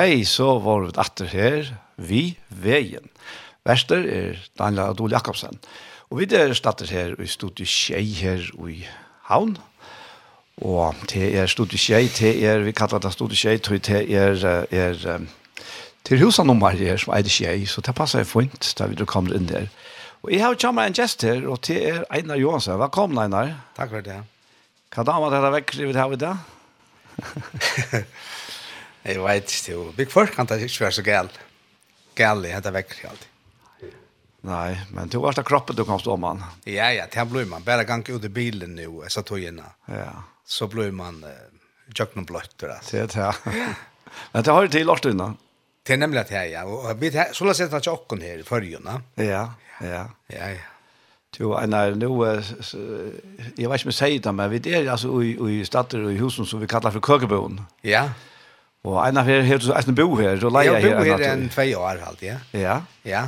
hei, så var vi atter her, vi veien. Verster er Daniel Adol Jakobsen. Og vi er stater her i studiet Kjei her i Havn. Og det er studiet Kjei, det er, vi kallar det studiet Kjei, det er, er til husanummer her som er det Kjei, så det passer fint da vi kommer inn der. Og jeg har kommer en gjest her, og det er Einar Johansen. Velkommen, Einar. Takk for det. Hva damer dere vekker vi det her i dag? Jeg vet ikke, og big folk kan det ikke være så gæl. Gæl i hette vekker alltid. Nei, men du var det kroppen du kom stå om man. Ja, ja, det blir man. Bare gang ut i bilen nu, så tog innan. Ja. Så blir man uh, jøkken bløtt. Det er det, Men det har du til års unna. Det er nemlig at jeg, ja. Og vi tar, så la oss sette tjokken her i førgjene. Ja, ja. Ja, ja. Jo, nei, nå, jeg vet ikke om jeg sier det, men vi er altså i, i stater og i husen som vi kallar for køkeboen. Ja, ja Og en av her her, en Bo her, så leier jeg her. Jeg bor her en tvei år, halt, ja. Ja? Ja.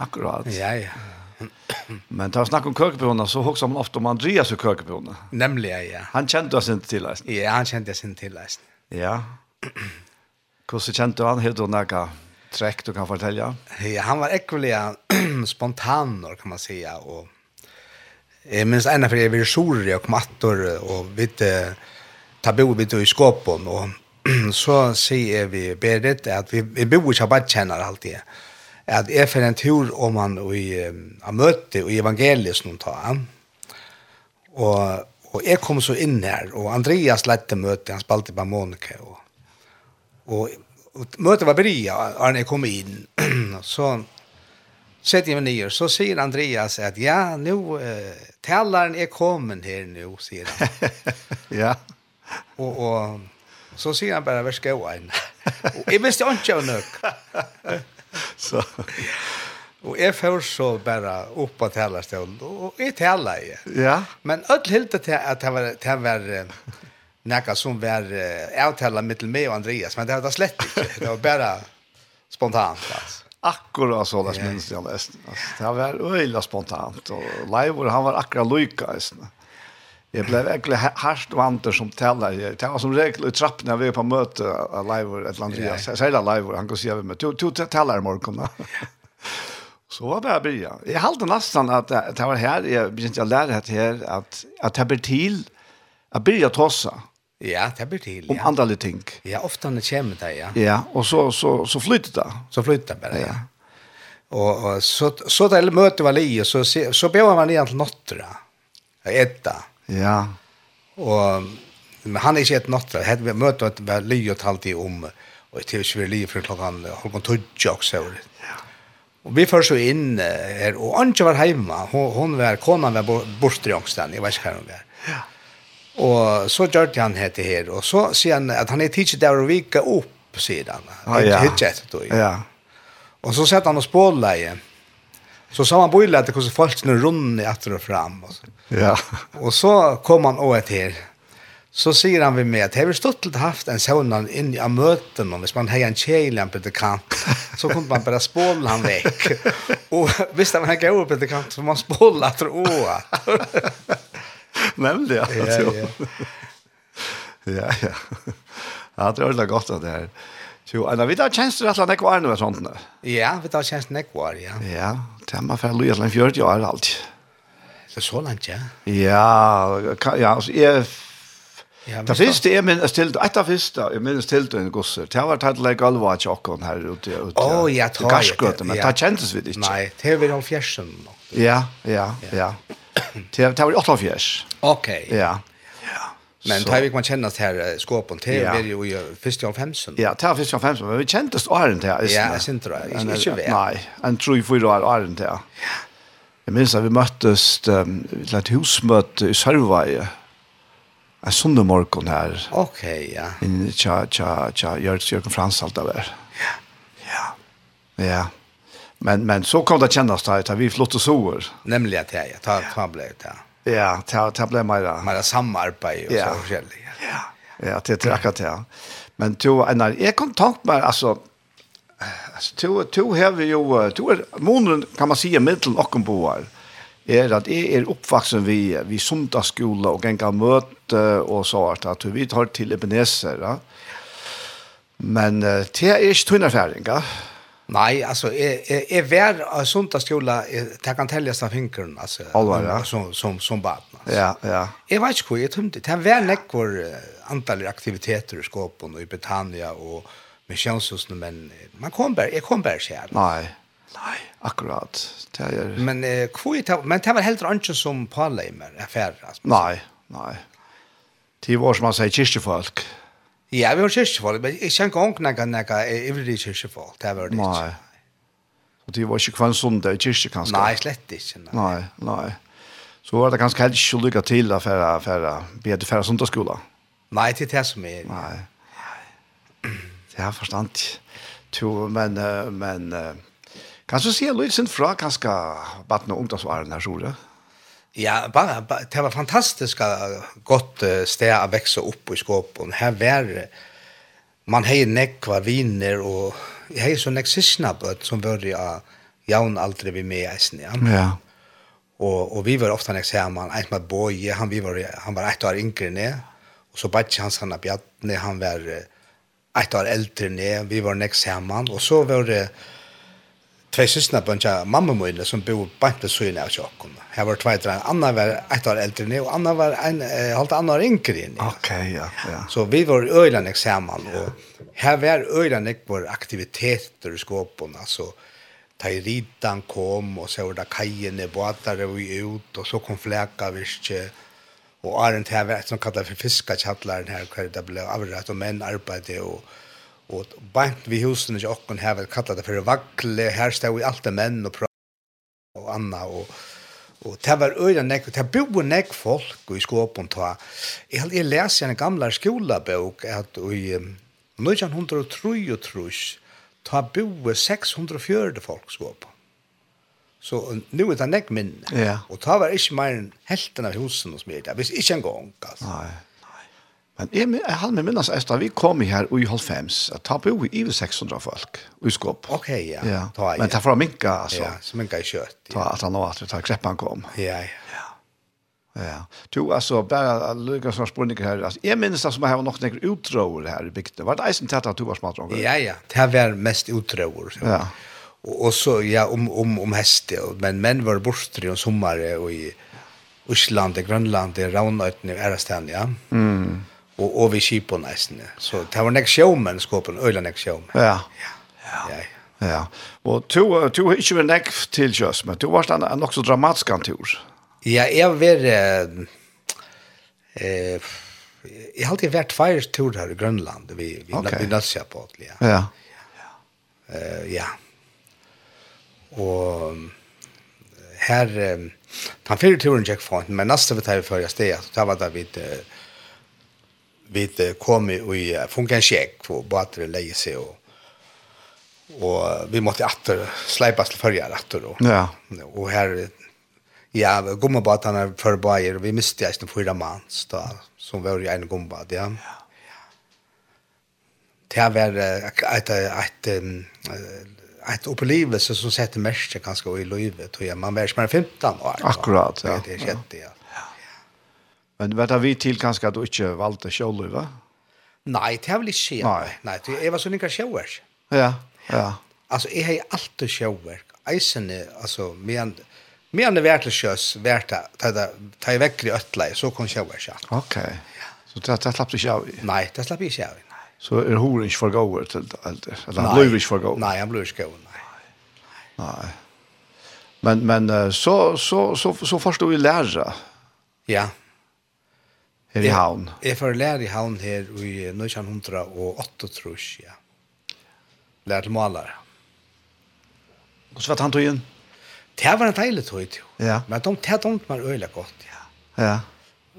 Akkurat. Ja, ja. Men tar snakk om køkebjørnene, så hokser man ofte om Andreas og køkebjørnene. Nemlig, ja. Han kjente oss ikke til Eisen. Ja, han kjente oss ikke til Eisen. Ja. Hvordan kjente han? Hedde hun noe trekk du kan fortelle? Ja, han var ekkelig spontan, kan man si, og jeg minns ene for jeg var sjorer, og mattor och vi tar bo vidt i skåpen, og så sier vi Berit at vi, vi bor ikke bare kjenner alltid. At jeg får en tur om han i, jeg møter i evangeliet som tar. Og, og jeg kom så inn her, og Andreas lette møte, han spalte på Monika. Og, og, og møtet var bria, og jeg kom inn. så sett jeg meg nye, så sier Andreas at ja, nå, uh, taleren er kommet her nå, sier han. ja. Og, og Så sier han bare, vær skal jeg en. Og jeg visste ikke nok. Så. Og jeg får så bare opp på talerstolen, og jeg taler jeg. Ja. Men alt hilde til at det var, det var nekka som var avtalet mittel meg og Andreas, men det var det slett ikke. Det var bare spontant, altså. Akkurat så det minns jag nästan. Alltså, det var öjla spontant och live och han var akkurat lojka Alltså. Jag blev verkligen harst vanter som tällare. Det var som regel i trappen när vi är på möte live ett land jag säger det live han kan se över med två två i morgon. Så var det börja. Jag hade nästan att det var här jag började jag lära det här att att ta till att börja tossa. Ja, det blir till. Ja. Om andra ting. Ja, ofta när det kommer det, ja. Ja, och så, så, så flyttar det. Så flyttar det bara, ja. Og, Och, så, så det møte var li och så, så ber man egentligen nåttra. Äta. Ja. Og men han er ikke et natt. Hette vi møte at vi og talt i om og til vi ly for klokkan halvkon tudja også. Ja. Og vi først så inn her, og Antje var hjemme. Hun, hun var, konan var borte i ångsten. Jeg vet ikke hva hun var. Ja. Og så gjør han hette her, og så sier han at han er tidsi der å vika opp, sier han. Ah, ja. tidsi etter då. Ja. Og så setter han og spåler igjen. Ja Så sa man bojla att det folk nu runt i att och fram. Och så. Ja. Och så kom han åt här. Så säger han vi med att har vi stått till haft en sån in i möten och hvis man har en tjejlamp i kant så kunde man bara spåla han väck. Och visst han kan gå upp det kant så man spåla att åa. Nämligen. Ja, ja. ja, ja. Ja, det är väldigt gott det här. Så ana vi där känns det att det kvar nu sånt. Ja, vi där känns det ja. Ja, det har man för Louis Allen 40 år alt. Det så langt, ja. Ja, ja, alltså är Ja, det første det men ställt et av första, jag minns ställt en gosser. Det var tatt lägga alva chockon her ute ute. ja, jag tror. Kanske men det kjentes vi ikke. Nei, det var de fjärsen. Ja, ja, ja. Det var 8 fjärs. Okej. Ja. Men tar vi man kännas här skåpen till ja. är ju i Christian Femsen. Ja, till Christian Femsen, men vi kändes åren till. Ja, jag syns det. Jag syns inte. Nej, en tror ju för år åren till. Ja. Jag minns att vi möttes um, till ett husmöte i Sörvaje. En söndag morgon här. Okej, okay, ja. In tja, tja, tja, Jörg, Jörg Frans allt där. Ja. Ja. Ja. Men, men så kom det kännas där, att vi flott och sover. Nämligen att jag, ta, ta, ta, ta, ta, Ja, ta ta blev mer. Mer samarbete och så själv. Ja. Ja, det är akkurat det. Men to en jag kom tant med alltså alltså to to har vi ju to månaden kan man säga mitten och på är att är er uppvuxen vi vi söndagsskola och gänga möte och så att vi tar till Ebenezer. Ja. Men det är inte tunna färdiga. Nej, alltså jeg, jeg är vär sånta skola det kan täljas av finkeln altså. Alvar, ja. som som som barn. altså. Ja, ja. Jeg vet ikke jag jeg tømte det var några antall aktiviteter i Skåpen og i Britannia og med tjänsthusen men man kom bare, jeg kom bare selv. Nei, nei, akkurat. Det er... Men eh, kvot, men det var helt annorlunda som på alla i affärer. Nei, Nej. Det var som man säger kyrkjefolk. Ja, vi var kyrkjefolk, men jeg kjenner ikke en gang nekka nekka ivrig kyrkjefolk, det var det ikke. Nei. Og det var ikke hver sondag i kyrkje, kanskje? Nei, slett ikke. Nei, nei. nei. Så var det kanskje helst ikke lykke til å fære, fære, bedre fære sundagsskola? Nei, det er det som er. Nei. Det er forstand. To, men, men, kan du si litt sin fra kanskje vattnet ungdomsvaren her, Sjore? Ja. Ja, bara, bara, det var fantastiska gott sted att växa upp i skåpen. Här var man hej nekva viner och hej så nexisna på som börja jaun aldrig vi med eisen Ja. ja. Och och vi var ofta nek hemma, en med boy, han vi var han var ett år yngre ned, Och så batch han sanna när han var ett år äldre ned, vi var nek hemma och så var det två syskna på en mamma min som bor bant ved søgne av tjokken. Her var två etter, Anna var ett år äldre nu, og Anna var en, eh, halvt annet år yngre inn. Ok, ja, ja. Så vi var øyland eksamen, ja. og her var øyland ek vår aktiviteter i skåpen, altså ta i ritan kom, og så var det kajene, båtare vi ut, og så kom fleka virkje, og Arent her var et som kallet for fiskakjattlaren her, hver det ble avrætt, og menn arbeidde, og Og bænt vi husen ikke okken hever kallet det for vakle, her stod vi alt menn og prøv og anna, og, og det var øyne nek, det bor nek folk i skåpen ta. Jeg, jeg leser en gamle skolebok, at i um, 1933 ta bo 640 folk skåpen. Så nu er det nek minne. Ja. Og ta var ikke mer enn helten av husen hos meg, hvis ikke en gang, altså. Nei. Men jeg, jeg har med minnes etter, vi kom her i Holfems, at ta på i over 600 folk, i skåp. Ok, ja. ja. Ta, ja. Men ta å minka, altså. Ja, så minka i kjøtt. Ja. Ta at han nå, at ta kreppen kom. Ja, ja. ja. Ja. Jo, altså, bare lykke som spørninger her. Altså, jeg minnes det som jeg har nok nekker utråer her i bygden. Var det eisen tett at du var smadrong? Ja, ja. Det var mest utråer. Ja. Og, og så, ja, om, om, om heste. Men menn var bortstri om sommar og i Osland, Grønland, Ravnøyten, Ærastan, ja. Mm og og vi skip på nesten. Så det var next showman skopen, øyla next showman. Ja. Ja. Ja. Ja. Og to to ikke var next til just, men to var stand en så dramatisk tur. Ja, jeg var eh jeg har alltid vært fire tur her i Grønland. Vi vi okay. vi nøsja på alt, ja. Ja. Eh ja. Og her um, han fyrir turen Jack Font, men næsta vi tar vi fyrir steg, så tar vi da uh, vi kom i funkansjekk på båter leie seg og og vi måtte atter sleipas til førja atter og, ja. og her ja, gummabåtarna for bajer vi miste eisen fyra mans da, som var i en gummabad ja. det var ett ett ett upplevelse som sätter mest kanske i livet tror jag man var som 15 år. Akkurat, ja. Det är shit, ja. Men vet du, vi til kanskje at du ikke valgte sjåløyve? Nei, det har vel ikke skjedd. Nei. Nei, det er var sånn ikke sjåver. Ja, ja. Altså, jeg har alltid sjåver. Eisene, altså, men... Men det vært til sjøs, vært til det, ta i vekk i øtla, så kom sjøver sjø. Ok, så det, det slapp du ikke av i? Nei, det slapp jeg ikke av nei. Så er horen ikke for gåver til alt det? Eller han blir ikke for gåver? Nei, han blir ikke gåver, nei. Nei. Men, men så, så, så, så, så først du i lærer. Ja her i havn. Jeg får lære i havn her i 1908, tror jeg. Ja. Lære til malere. Hvordan var det han tog inn? Det var en deilig tog, jo. Ja. Men de tog dumt meg øyelig godt, ja. Ja.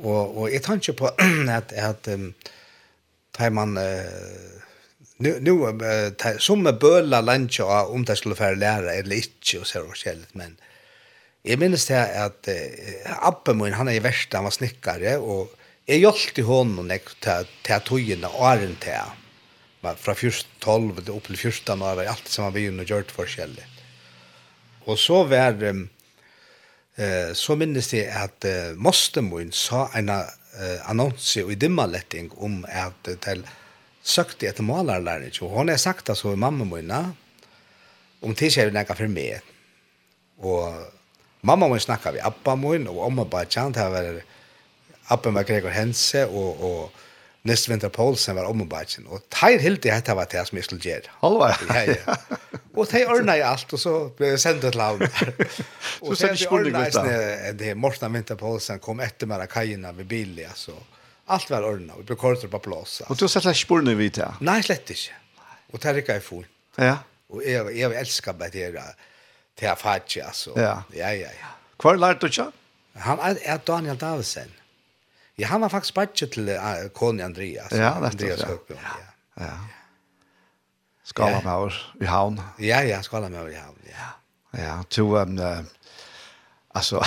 Og, og jeg tenker på at, at um, tar man... Uh, nu nu uh, som med bøla lunch och om det skulle för lära eller inte och så där skälet men jag minns det att uh, appen min han är i värsta han var snickare och Jeg hjalp til hånden og jeg til togene åren til. Men fra 12 til opp til 14 år var alt har begynt og gjort forskjellig. Og så var um, eh, så minnes jeg at uh, Mostemoen sa en uh, annonse i dimmaletting om at uh, til søkte etter malerlæring. Og hun har sagt det så i mamma min om det ikke er noe for meg. Og mamma min snakket vi, appa min og omma bare kjent her var Appen var Gregor Hense og, og Nestventer Poulsen var om og. Og teir hildi hetta var det som jeg skulle gjøre. Halva? Ja, ja. Og teir ordna i alt, og så ble jeg sendt til havn. og så teir ordna i sinne, det Morten Vinter Poulsen kom etter meg av kajina ved bilen, så Alt var ordna, vi ble kortet på plås. Og du har sett spurne vidt, ja? Nei, slett ikke. Og teir rikka i fol. Ja. Og jeg, jeg elsker bare det til jeg fattig, altså. Ja, ja, ja. Hva lærte du ikke? Han er Daniel Davidsen. Ja, han var faktisk bare til uh, Kone Andreas. Ja, Andreas Høgbjørn. Ja, ja. Skala med oss i havn. Ja, ja, skala med oss i havn, ja. Ja, to, um, uh, alltså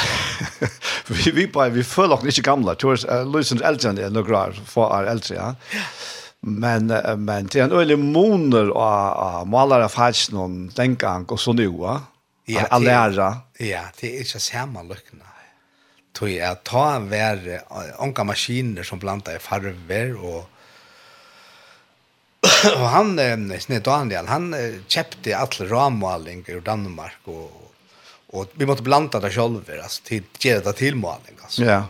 vi vi bara vi för långt inte gamla tours uh, Lucens Elton är några för är äldre ja. Men uh, men det är en öle moner och målare fast någon tänka och så nu va. Ja, det alla. Ja, det är ju så här man lyckna tog jeg at ta vær onka maskiner som blanda i farver og og han Sne Daniel han kjøpte all rammaling i Danmark og og vi måtte blanda det selv altså til gjøre det til maling altså. Ja.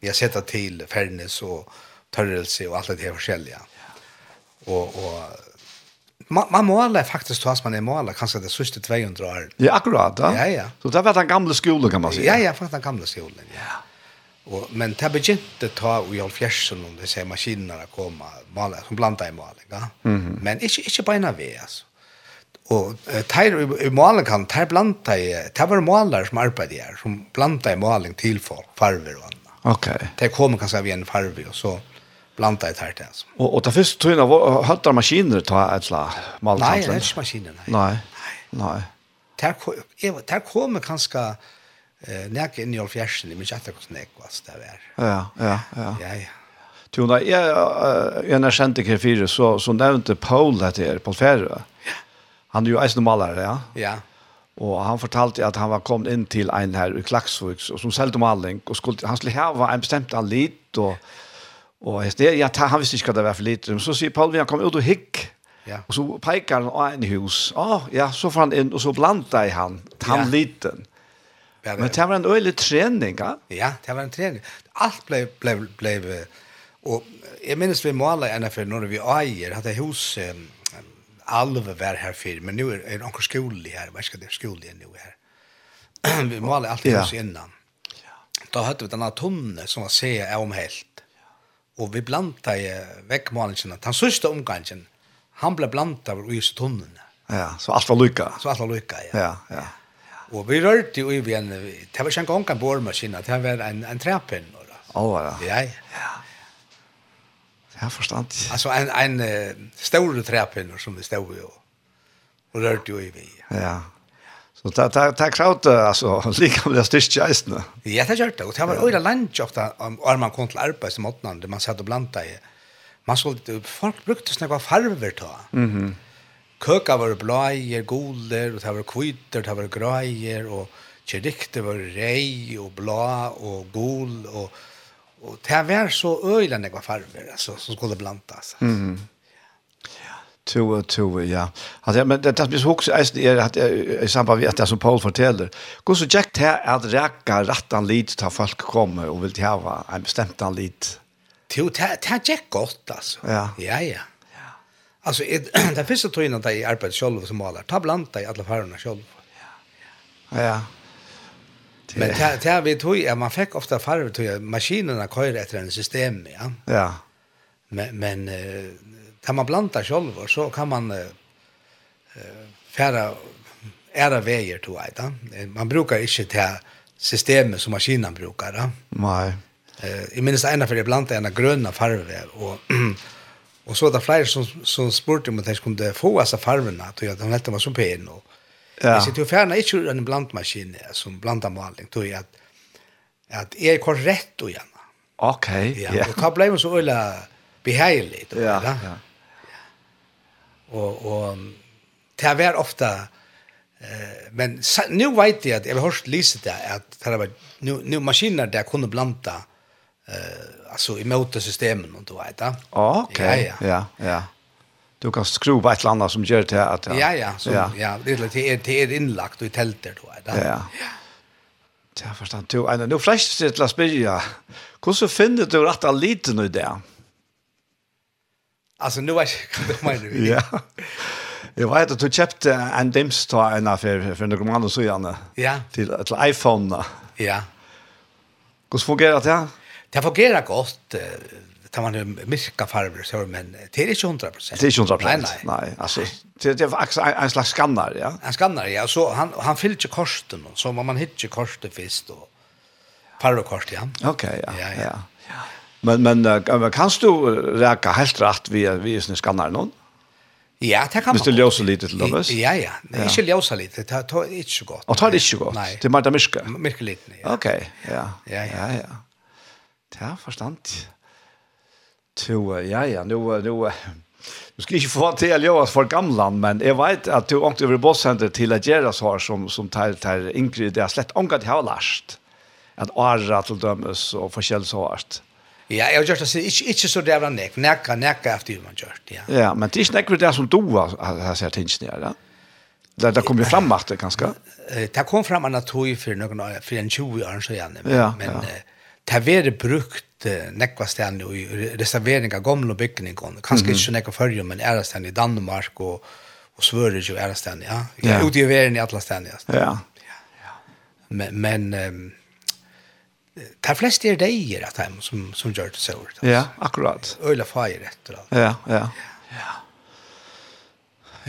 Vi har sett det til fernes og tørrelse og alt det her forskjellige. Og og man, man måler faktiskt fast man er måler, kanske det siste 200 år. Ja, akkurat. ja. Ja, ja. Så det var den gamla skolen, kan man si. Ja, ja, faktisk den gamla skolen, Ja. Och, men det begynte ta i Alfjärsen om det säger maskinerna komma måler, som blandar i måling. Ja? Mm -hmm. Men ikke, inte på ena väg alltså. Og tær i malen kan tær blanda i tær var malar som arbeidde her som blanda i maling til folk farver og anna. Ok. Tær kom kanskje säga vi en farve og så blanda i tært ens. Og, og det første tøyene, hatt der maskiner ta et eller annet malt? Nei, det er ikke maskiner, nei. Nei, nei. nei. Der kommer kanskje eh, nek inn i olfjersen, men ikke etter hvordan jeg var det er. Ja, ja, ja. Ja, ja. Tuna, jeg, jeg når kjente ikke fire, så, så nevnte Paul dette her, Paul Ferre. Ja. Han er jo eisen malere, ja? Ja. Og han fortalte at han var kommet inn til en her i Klaksvik, som selte maling, og skulle, han skulle ha en bestemt alit, og... Ja Og det, ja, han visste ikke hva det var for lite. Men så sier Paul, han kom ut og hikk. Ja. Og så peker han av en hus. Å, oh, ja, så får han inn, og så blanda i han, han ja. liten. Ja, det, Men det var en øyelig trening, ja? Ja, det var en trening. Alt ble, ble, ble, ble og jeg minnes vi målet enn for når vi eier, at det hus, um, alve var her fyr, men nu er, det anker skole her, hva skal det skole nu her? vi målet alltid ja. hus innan. Ja. Da hadde vi denne tunne som var se omhelt og vi blanda i vekkmålingen, den sørste omgangen, han ble blanda over i tunnene. Ja, så alt var lykka. Så alt var lykka, ja. Ja, ja. Og vi rørte jo i en, det var ikke en gang en bormaskin, det var en, en trepinn. Å, oh, ja. Ja, ja. Ja, forstand. Altså en, en uh, større trapinn som vi stod i, og rørte jo i vi. Ja Så ta ta ta kraut alltså lika med styrka istället. Ja, det gjorde det. Och det var öra lunch ofta om man kom till arbete som åtnan där man satt och blanda i. Man såg folk brukte snäva farver ta. Mhm. Köka var blåa, guler och det var kvitter, det var grejer och kyrikte var rej och blå och gul och och det var så öjlan det var farver alltså som skulle blandas. Mhm. Mm Tove, Tove, ja. Alltså, men det, det blir så också är att i samband med att som Paul fortäller. Går så Jack till att räcka rattan lite till folk kommer och vill ha en bestämt an lite. Jo, det är Jack gott alltså. Ja, ja. ja. Alltså, det finns ju tog där i arbetet själv som målar. Ta blant dig alla färgerna själv. Ja, ja. Men det här vi tog, ja, man fick ofta farver tog, maskinerna kör efter en system, ja. Ja. Men, men kan man blanda själv och så kan man eh färra ära vägar till vet Man brukar inte ta systemet som maskinen brukar. Da? Nej. Eh i minst ena för det blanda ena gröna farver och och så där fler som som spurte om att de kunde få alltså farverna att jag de hette var så pen och Ja. Jag sitter ju färna inte ur en blandmaskin som blandar målning. Då är att, att är korrekt och gärna. Okej. Ja. Yeah. Och då blev det så öjla behärligt. Ja, ja. Och och det var ofta eh men nu vet jag att jag har hört lyset där att det var nu nu maskiner där kunde blanda eh alltså i motorsystemen och då vet jag. Ja, okej. Ja, ja. Du kan skruva ett annat som gör det att Ja, ja, så ja, ja det är det är inlagt i tältet då vet jag. Ja. Ja, forstand. Du, Einar, nu fräscht til å spørre, Hvordan finner du rett av liten i det? Ja. Alltså nu vet jag vad du menar. Ja. Jag vet att du köpte en dims ta en av för några månader så gärna. Ja. Till till iPhone. Ja. Hur fungerar det? Det fungerar gott. Det man ju farver så men det är inte 100 Det är inte 100 Nej, nej. nej alltså det det är en en slags skannar, ja. En skannar, ja. Så han han fyller inte kosten så man hittar kosten först och farverkost, ja. Okej, okay, ja. Ja, ja. ja. Men, men uh, kan du räka helt rätt vid, vid skannar någon? Ja, det kan man. Hvis du ljøser lite til dem? Ja, ja. Nei, inte ljøser lite. Det tar inte så gott. Og tar det ikke godt? Nei. Til Marta Myrke? Myrke lite. ja. Ok, ja. Ja, ja. ja, ja. Det er forstand. To, ja, ja. Nu nu Du skal ikke få til å gjøre for gamle, men jeg vet at du ångte over bossenter til at gjøre så her som, som tar, tar Ingrid, det er slett ångte til å ha lært. At året til dømes og forskjell så hardt. Ja, jag just att säga inte inte så där näck, neka neka efter man gjort, ja. Ja, men det är näck det som du har sett hinst ner, ja. Där där kommer fram machte kanske. Det kom fram en natur för någon för en 20 år så igen, men men det var brukt nekva ställen i reservering av gamla byggningar. Kanske inte nekva förr men är stand i Danmark och och Sverige ju är stand, ja. Ute i världen i alla ställen. ja. Ja. Men men de flest er deier att dem som, som gjør det så. Ja, akkurat. Øyla feir etter alt. Ja, ja. Ja.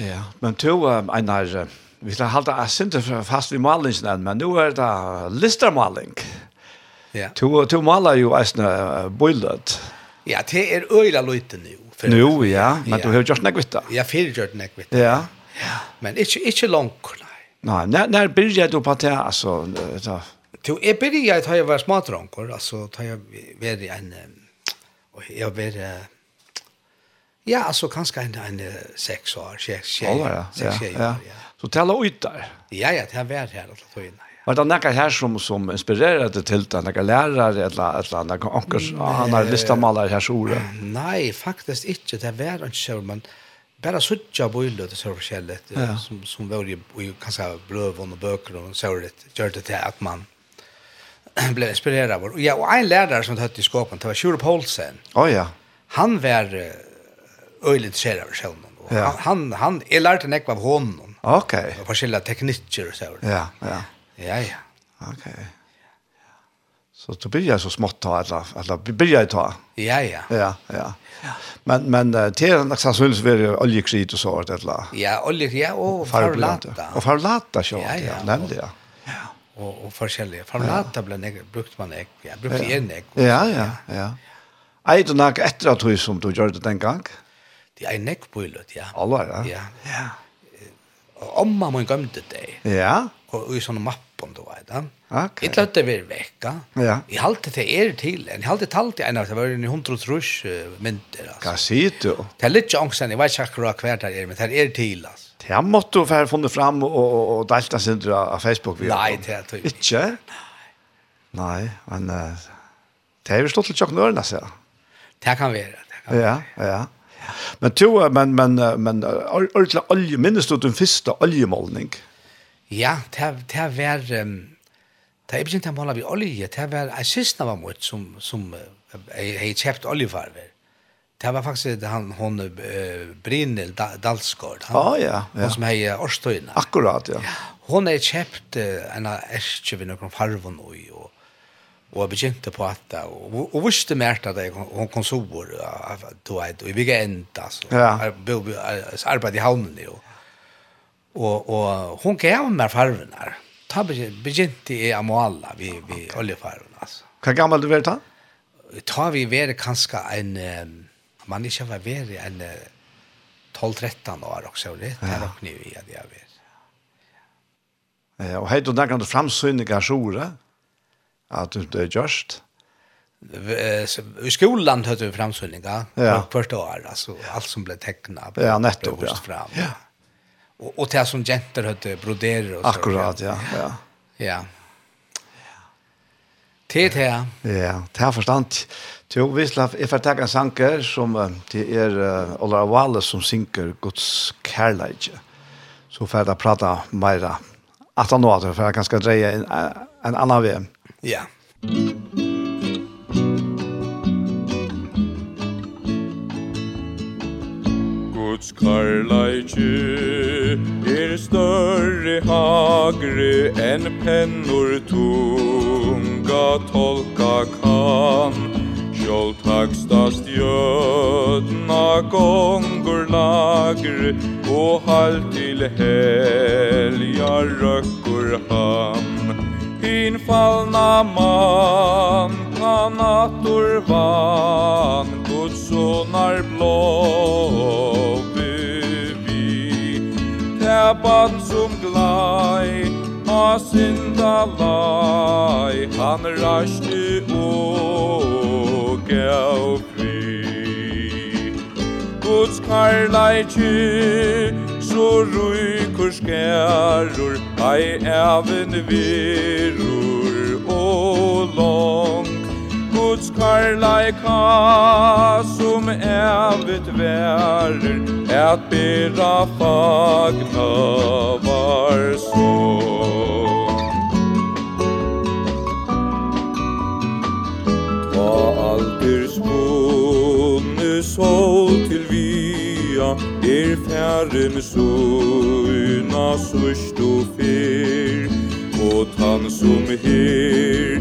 ja. Men to, um, Einar, vi skal halda asynter fast vi malingen, men nu er det listermaling. Ja. To, to maler jo eisne uh, bøylet. Ja, det er øyla lite nu. Nu, ja. Men du har gjort nekvitt da. Ja, fyrir gjort nekvitt. Ja. ja. Men inte ikke langt, nei. Nei, når, når byrger du på det, altså, uh, to jeg började att jag var smartdrankor alltså tar jag var en och jag var ja alltså kanske en en sex år sex tjejer, oh, ja, sex tjejer, ja, ja. ja. Så tala ut der? Ja ja, det har varit här att ta in. Var det några her som som inspirerade til det några lærere eller eller några ankers han har lista målar här så Nej, faktiskt inte det var en skärmen bara sucha boilo det så Ja. som som var i, kan säga blöv och böcker och så det gjorde det att man blev inspirerad av. Och, ja, och en lärare som hette i skåpen, det var Sjurup Holsen. Oh, ja. Han var uh, öjligt intresserad av själv. Ja. Han, han, jag lärde en av honom. Okej. Okay. Och forskjelliga tekniker och så. Ja, ja. Ja, ja. Okej. Okay. Så du börjar så smått ta alla alla börjar ta. Ja ja. Ja ja. Men men det en slags så vill vi oljekrit och så att alla. Ja, olje ja och farlata. Och farlata så. Ja, nämnde jag og, og forskjellige. Farnata ble nek, brukt man ek, ja, brukt ja. en ek. Ja, ja, ja. Ei du nok etter at du som du gjør det den gang? Det er nek på illet, ja. Alvar, ja. Ja. ja. Og omma må gømte deg. Ja. Og i sånne mappen du vet, ja. Okay. Jeg løtte vi vekka. Ja. Jeg halte til er til, jeg halte talt til en av det var en hundre trus mynter. Hva sier du? Det er litt angst, jeg vet ikke akkurat hver det er, men det er til, altså. Ja, måtte du få funnet fram og, og, og delta sin av Facebook. Nei, det er tøy. ikke. Nei, men uh, det er jo stått til tjokken ørene, sier Det kan være, det kan være. Ja, ja. Men to, men, men, men, ordentlig olje, minnes du den første oljemålning? Ja, det, det var, um, det er begynt å måle vi olje, det var en siste var mot som, som jeg, jeg kjøpt oljefarver. Det var faktiskt han hon uh, Brynil Dalsgård. Han, ah, ja, ja. Hon som hejer Årstøyna. Akkurat, ja. Hon er kjøpt uh, en av Erkje ved noen farven og og og begynte på at det, og, og visste mer at det, hon kom så over, du vet, og vi gikk enda, så ja. arbeid i havnen, jo. Og, og hon gav meg farven her. Ta begynte jeg å måle vi ved oljefarven, altså. Hva gammel du vet da? Ta vi være kanskje en... Um, man ikke var vært enn 12-13 år også, det er nok nye i at jeg var. Ja, og heit du nærkant framsynningar sjore, at du det er gjørst? I skolan høyde vi framsynningar, ja. hvert år, altså alt som ble tekna, ja, nettopp, ja. fram. Ja. Og, og til som jenter høyde broderer og så. Akkurat, ja, ja. Ja. Det er Ja, det er forstand. Jo, vi skal jeg får takke en sanker som det er uh, Ola Wallace som synker Guds kærleidje. Så får jeg prata mer at han nå, for jeg kan skal dreie en, en annen vei. Ja. Guds kærleidje er større hagre enn pennor tung jeg tolka kan. Sjål takstast jødna gongur lager Og hall til helja røkkur han Infallna man kan atur van Guds sonar blå bevi Tepan som glai fra synda lai Han raste og gav fri Guds karlaiki Så ruikur skærur Ei even virur og long Guds karlaika Som evet verer Et bera fagna var sorg sol til via Er færre med søgna sørst og fyr Og tann som her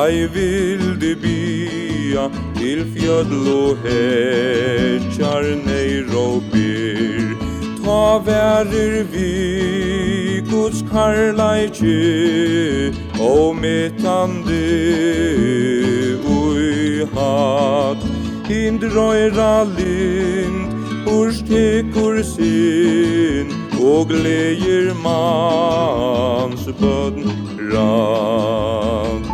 Ei vilde bia Til fjödl og hetjar neir og byr Ta værer vi Guds karlaikje Og metande ui hat kindrøyra lind Urst hekur sin Og gleir mans bødn rand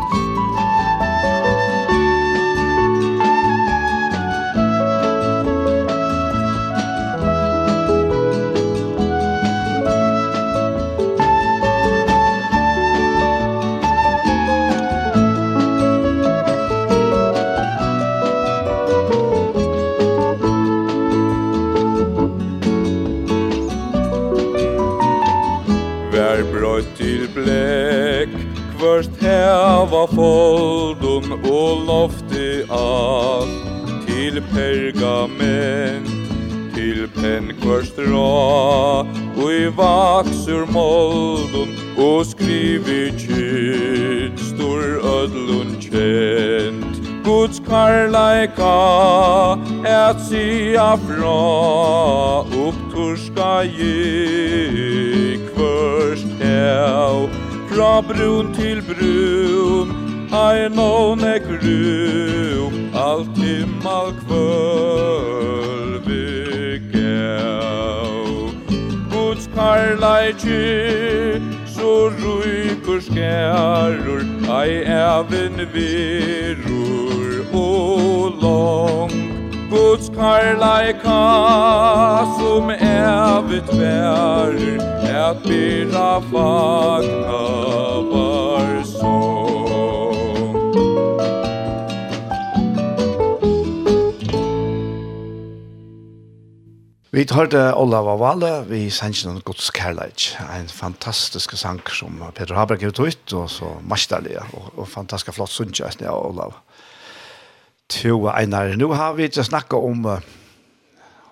blek Kvørst heva foldun og lofti alt. Til pergament, til penn kvørst rå i vaksur moldun og skrivi kyt Stor ödlun kjent Guds karlaika et sia fra Upptorska gikk sjau Fra brun til brun Ai no nek ru Alt himmal kvöl vi gau Guds karlaiki Så ruikur skærur Ai evin virur og long Guds karlaika Som evit verir at byrra fagna var sång. Vi hørte Olav Valle, vi sendte noen gods kærleik, en fantastisk sang som Peter Haberg har ut, og så masterlige, og, og fantastisk flott sunnkjøst av Olav. Tjo, Einar, nå har vi ikke snakket om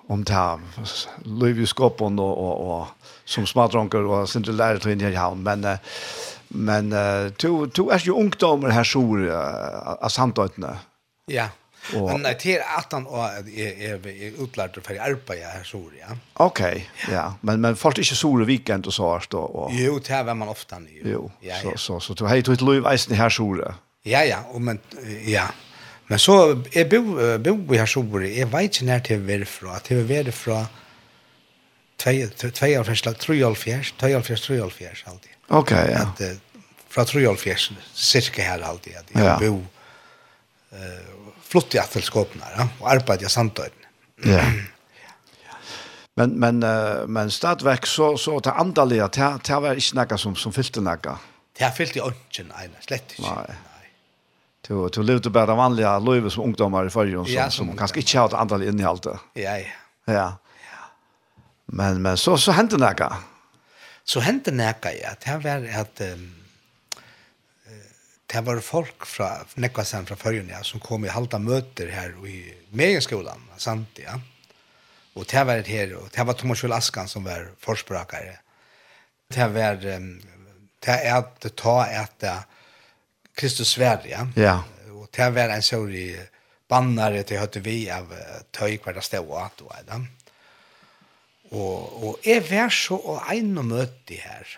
om det her, Løyvjeskåpen og, og, og som smadronker og sin til lærer til inn i havn, men men to to er jo ungdommer her sor av samtøytene. Ja. Og men det er at han og er er utlært for arbeid her sor, ja. Ok, ja. Men men folk er ikke sol weekend og så og, og Jo, det er man ofte jo. jo. Ja, så, ja. så så så du har jo et liv eisen her sår. Ja, ja, og men ja. Men så jeg bo bo her sor, jeg vet ikke når til å være fra, til å være fra 2 av fersla 3,5 2,5 alltid. Okej, ja. Att fra 3,5 cirka här alltid att jag bo eh flott i attelskåpna ja, och arbetade jag samtidigt. Ja. Men men men stadverk så så ta andaliga ta ta var inte några som som fyllde några. Det fyllde jag inte nej, slett inte. Nej. Du du levde bara vanliga livet som ungdomar i förrjun som som kanske inte hade andaliga innehåll. Ja, ja. Ja. Men, men så, så hendte det Så hendte det ja. Det var at... Um, det var folk fra Nekvasen fra Førjen, ja, som kom i halda møter her i Megenskolan, sant, ja. Og det var her, og det var Thomas Kjell Askan som var forspråkare. Det var, um, det er at ta tar det Kristus Sverige, ja. ja. Og det var en sånn bannare til høtte vi av tøy hver det stod at, og det Og, og jeg var så og en og møte her.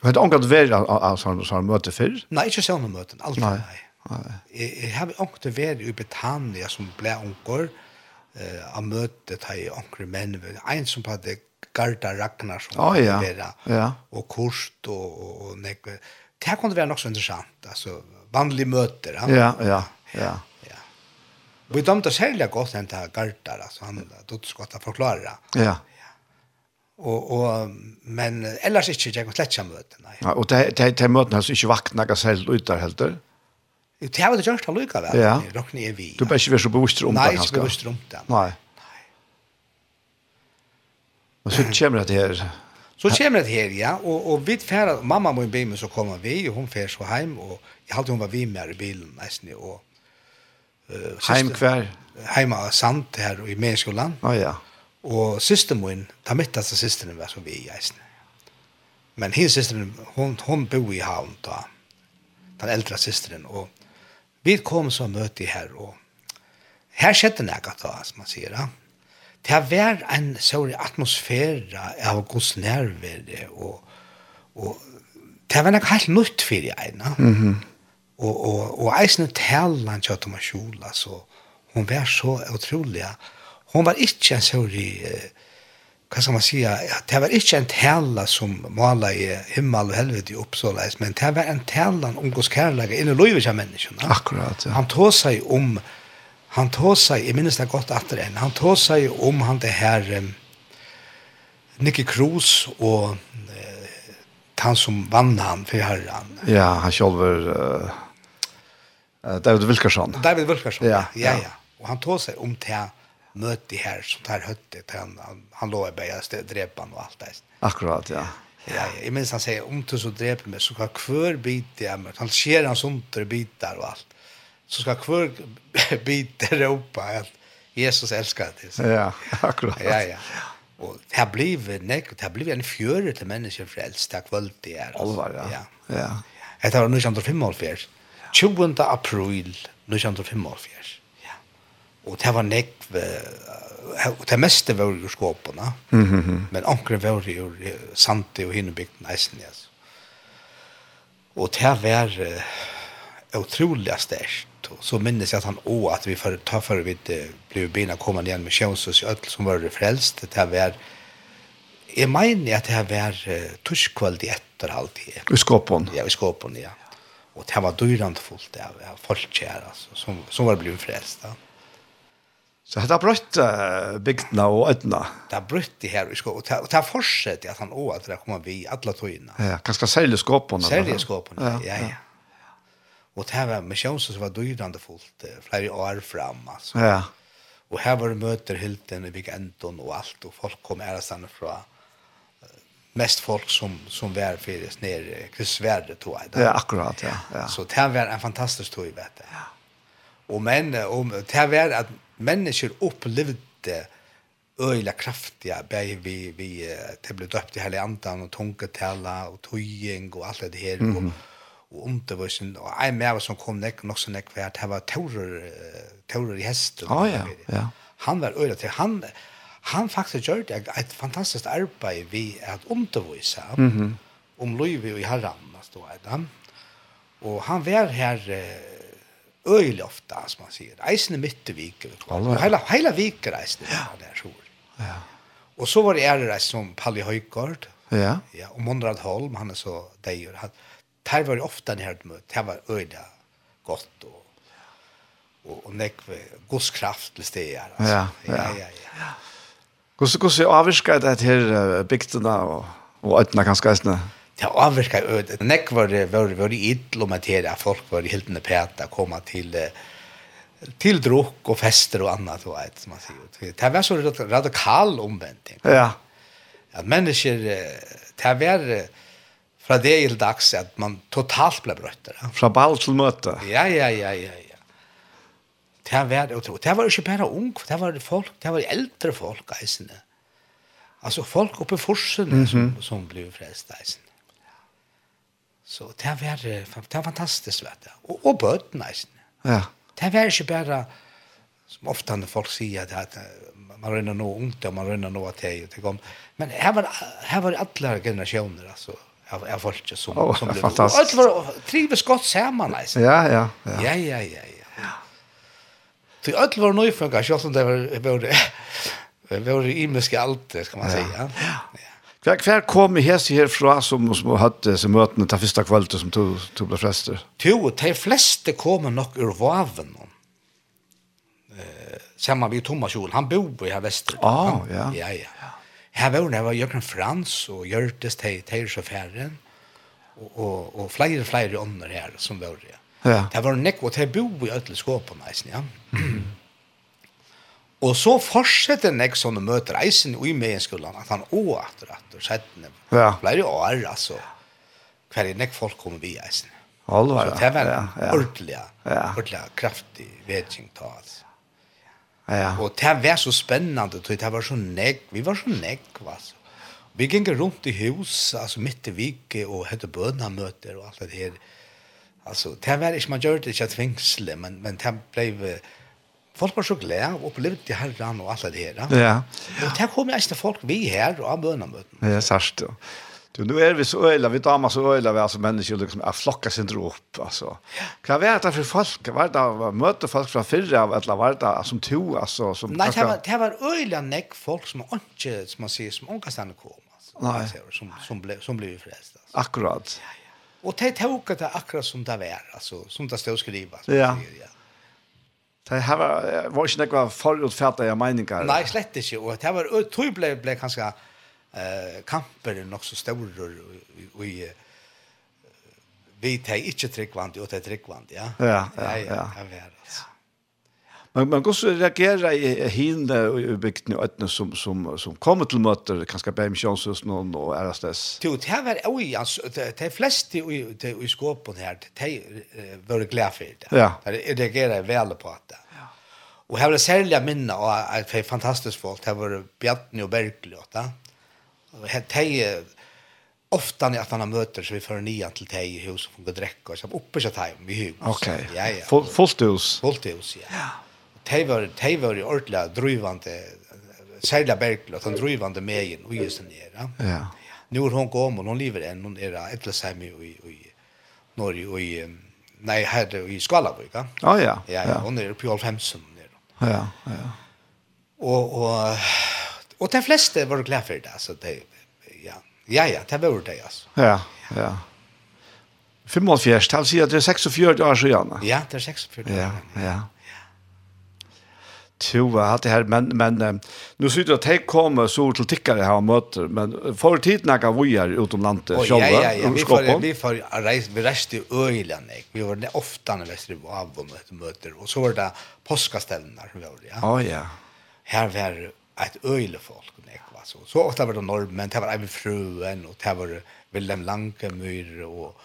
Du hadde ångat vært av sånne møte før? Nei, ikke sånne møte, aldri. nei. nei. nei. Jeg, jeg har ångat vært i Betania som ble ångar uh, av møte til ångre menn. En som hadde Garda Ragnar som oh, ja. Vera, ja. og Kurt og, og, og Nekve. Det kunne være nok så interessant, altså vanlige møter. Ja, ja, ja. ja. Vi dømte særlig godt henne til Gardar, altså han dottes godt å forklare. Ja. Og, og, men ellers ikke, jeg kan slett ikke møte. Nei. Ja, og det, det, det møtene hans ikke vakna ikke selv ut der heller? Jo, det har vel gjort han lykka vel. Ja. Råkne er vi. Du bør ikke være så bevisst om det. Nei, ikke bevisst om det. Nei. Nei. Og så kommer det her. Så kommer det her, ja. Og, og vi færre, mamma må be meg så kommer vi, og hun fær så hjem, og jeg halte hun var vi med i bilen nesten, og Uh, Heim hver? Heima Sant her i Meirskolan. Å oh, ja. Og systemoen, ta mitt altså systeren var som vi i eisen. Men hennes systeren, hon, hon bo i havn da. Den eldre systeren. Og vi kom så møte her og her skjedde nekka da, som man sier. Ja. Det har vært en sånn atmosfære av gods nærvere og, og det har vært noe helt nytt for jeg. Mm og, og, og eisen talan kjøtt om kjola, så hon var så utrolig. Hon var ikke en såri, hva skal man säga, det var ikke en tala som mala i himmel og helvete i oppsåleis, men det var en talan om gos inn inni loivet av menneskene. Akkurat, ja. Han tog seg om, han tog seg, jeg minnes det godt etter en, han tog seg om han det her, um, Nicky Cruz og uh, han som vann han för herran. Ja, han själv uh, David Wilkerson. David Wilkerson, ja, ja. ja. Og han tog seg om til møte her, som tar høtte til han, han, han lå i bøyest, drepa han og alt det. Akkurat, ja. Ja, jeg minns han sier, om du så dreper meg, så skal hver bit jeg møte. Han skjer hans under bitar og alt. Så skal hver bit ropa at Jesus elskar det. Så. Ja, akkurat. Ja, ja. Og det har blivit nek, det har blivit en fjøre til mennesker frelst, det har kvöld det er. Alvar, ja. Ja. ja. ja. Det har 1905 år 20. april 1945. Ja. Og det var nek og det meste var jo skåpene, mm -hmm. men ankre var jo Sante og Hinnebygden eisen, ja. Og det var uh, utrolig størst. Så minnes jeg at han også, at vi for, ta for vi ble begynne å komme igjen med Sjønsus i Øtl, som var det frelst, det var Jeg mener at det var vært uh, tuskvalg i etterhalvtid. I skåpen? Ja, i skåpen, ja. Och det var dyrant fullt av, av folk här altså, som, som var blivit frälsta. Så det har brøtt uh, bygdene og ødene? Det har brøtt det her i skåpen. Og det har fortsatt at han også at det kommer vi alla alle togene. Ja, kanskje særlig skåpene? Særlig skåpene, ja, ja. ja. Og det var misjonsen som var dyrande fullt uh, flere år fram, altså. Ja. Og her var det møter hilden i Big Endon og alt, og folk kom ære fra mest folk som som var för ner krisvärde tog jag. Ja, akkurat, ja. ja. Så det var en fantastisk tog vet du. Ja. Och men om det var att människor upplevde öjla kraftiga bäj vi vi det blev döpt i hela andan och tonketala och tojing och allt det här mm. och och undervisen och en mer som kom näck nog så näck vart det var torer torer i häst. Ja, ja, ja. Han var öjla till han han faktisk gjør det et fantastisk arbeid vi at undervisa mm -hmm. om livet i herren. Stå, og han var her eh, øyelig ofte, som man sier. Eisen er midt i viken. Hele, hele viken reisen ja. der, så. Ja. Og så var det ærereis som Palli Høygaard, ja. ja, og Monrad Holm, han er så deier. Han, der var det ofte en herre møte, det var øyelig godt, og, og, og nekve godskraft til steder. Altså. Ja, ja, ja. ja. ja. Hvordan hvordan avvirker det her bygdene og og ødene kanskje eisene? Det avvirker øde. Nek var var var idel om at her folk var helt nede pæta komma til til drukk og fester og annat og ett som man sier. Det var så radikal omvending. Ja. At mennesker det var fra det til dags at man totalt ble brøtter. Fra ball til møte. Ja, ja, ja, ja. ja Det var det, det var ju bara ung, det var folk, det var äldre folk, eisene. alltså folk uppe i forsen mm -hmm. som, som blev frälsta eisene. Så det var, det var fantastiskt vet du. och och bøten, eisene. Ja. Det var ikke bare, som ofte når folk sier att, at man rønner noe ungt, og man rønner noe til, og kom. Men her var, her var alle generasjoner, altså av av folk som oh, som blev. Og det var trives gott sammen, altså. Ja, ja, ja. Ja, ja, ja. ja. Så öll var nyfunka, jag om det var både var i mycket allt ska man säga. Ja. ja. Kvar kvar kom i häst här från som som hade som möten ta första kvällen som tog tog de flester. Jo, de flesta kommer nog ur vaven. Eh, samma vi Thomas Jol, han bor i här väster. Ja, ja. Ja, ja. Här var när var Jörgen Frans och Görtes till till så färren och och och flyger flyger under här som var det. Ja. Det var nekk, og det bo i ødel skåpen, eisen, ja. Mm. Og så fortsetter nekk sånne møter eisen i megenskolen, at han også og atter, settene, ja. ble jo år, altså, hver nekk folk kommer vi eisen. Allvar, ja. Så det var ja, ja. ordentlig, ja. ordentlig kraftig vedkjeng ta, altså. Ja. Og det var så spennende, det var så nekk, vi var så nekk, altså. Vi gikk rundt i hus, altså midt i vike, og hette bønamøter og alt det her. Ja Alltså det var inte man gjorde det att fängsle men men det blev folk var så glada och upplevde det här ran och alla det där. Ja. Och det kom ju folk vi här och bönar möten. Ja, särskilt. Du nu är vi så öla, vi damer så öla, vi alltså människor liksom är flocka sin upp alltså. Kan var det för folk, var det möte folk från förra av alla var det som to alltså som Nej, det var det var öla näck folk som inte som man ser som onkastanne kom alltså. Nej. Som som blev som blev frälsta. Akkurat. Ja. Og de tok det akkurat som det var, altså, som det stod skrivet. Ja. Sier, ja. Det här var, var inte några förutfattade meningar? Nej, slett inte. Och det var, tror blev, blev ganska eh, kamper nog så stora och, i vi tar inte tryggvand och det är tryggvand, ja. Ja, ja, ja. ja. ja, ja. Men man går så reagera i hinne i bygden i ötne som, som, som kommer till möter, kanske Bäm någon och RSS. Jo, det här var oj, alltså, de flest i, i skåpen här, de var glada för det. Ja. Det reagerade väl på det. Ja. Och här var det särliga minna och ett fantastiskt folk. Det var Bjartni och Bergli och det. De ofta när att han möter så vi för nian till dig i hus och får dräcka och så uppe så tajm i hus. Okej. Ja ja. Fullt hus. Fullt hus, ja. Ja de var, de var jo ordentlig drivande særlig Berkel, han drivande med igjen, och just den her. Ja. Nu hon går gått, og hon lever hon är er eller i, i, i Norge, og i, nei, her i Skalaborg, ja. Ja. Ja, ja. hon er på Jolf ner. Ja, ja. Og, og, og de fleste var glad for det, så det ja. Ja, ja, det var det, alltså. Ja, ja. ja. fjärst, han säger att det är 46 år sedan. Ja, det är 46 år. Ja, ja. Jo, jag hade här men men nu ser det att jag kommer så till tickare här möter men för tid kan vi var utom landet själva. Ja, ja, ja. vi får vi får reis, vi reste i Öland. Vi var ofta när vi var på möter och så var det påskaställen där vi var. Ja, ja. Här var ett öle folk nek va så. Så ofta var det norrmän, det var även fruen och det var Willem Lankemyr och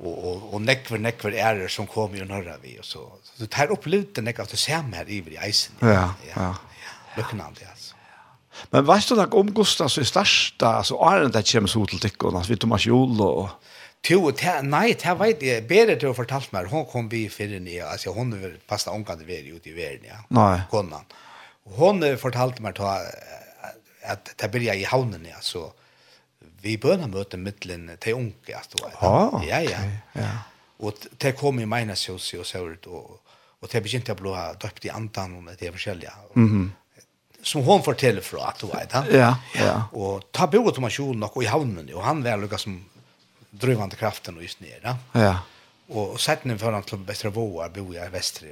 och och och näckver näckver är det som kom ju norra vi och så så det här upplevde näck att det ser mer i isen ja ja ja. liknande alltså Men vet du nok om Gustav så i største, altså Arne det kommer så til tikkene, altså vi Thomas Jol jul og... Jo, nei, det vet jeg, bedre til å fortelle meg, hun kom vi i ferien, altså hun passet omkant ved ute i verden, ja, nei. konan. Hun fortalte meg til at det begynte i havnen, ja, så vi börna möta mittlen te unke att då. Ja, ja. Ja. ja. Och te kom i mina sjås och så ut och og te begynte jag blåa døpt i antan og det är förskälliga. Mhm. Som hon forteller från at du vet. Ja, ja. Och ta boet om sjön och i havnen og han var lukka som drivande kraften och just ner, ja. Ja. Och satt för han til bättre våar bo i västra.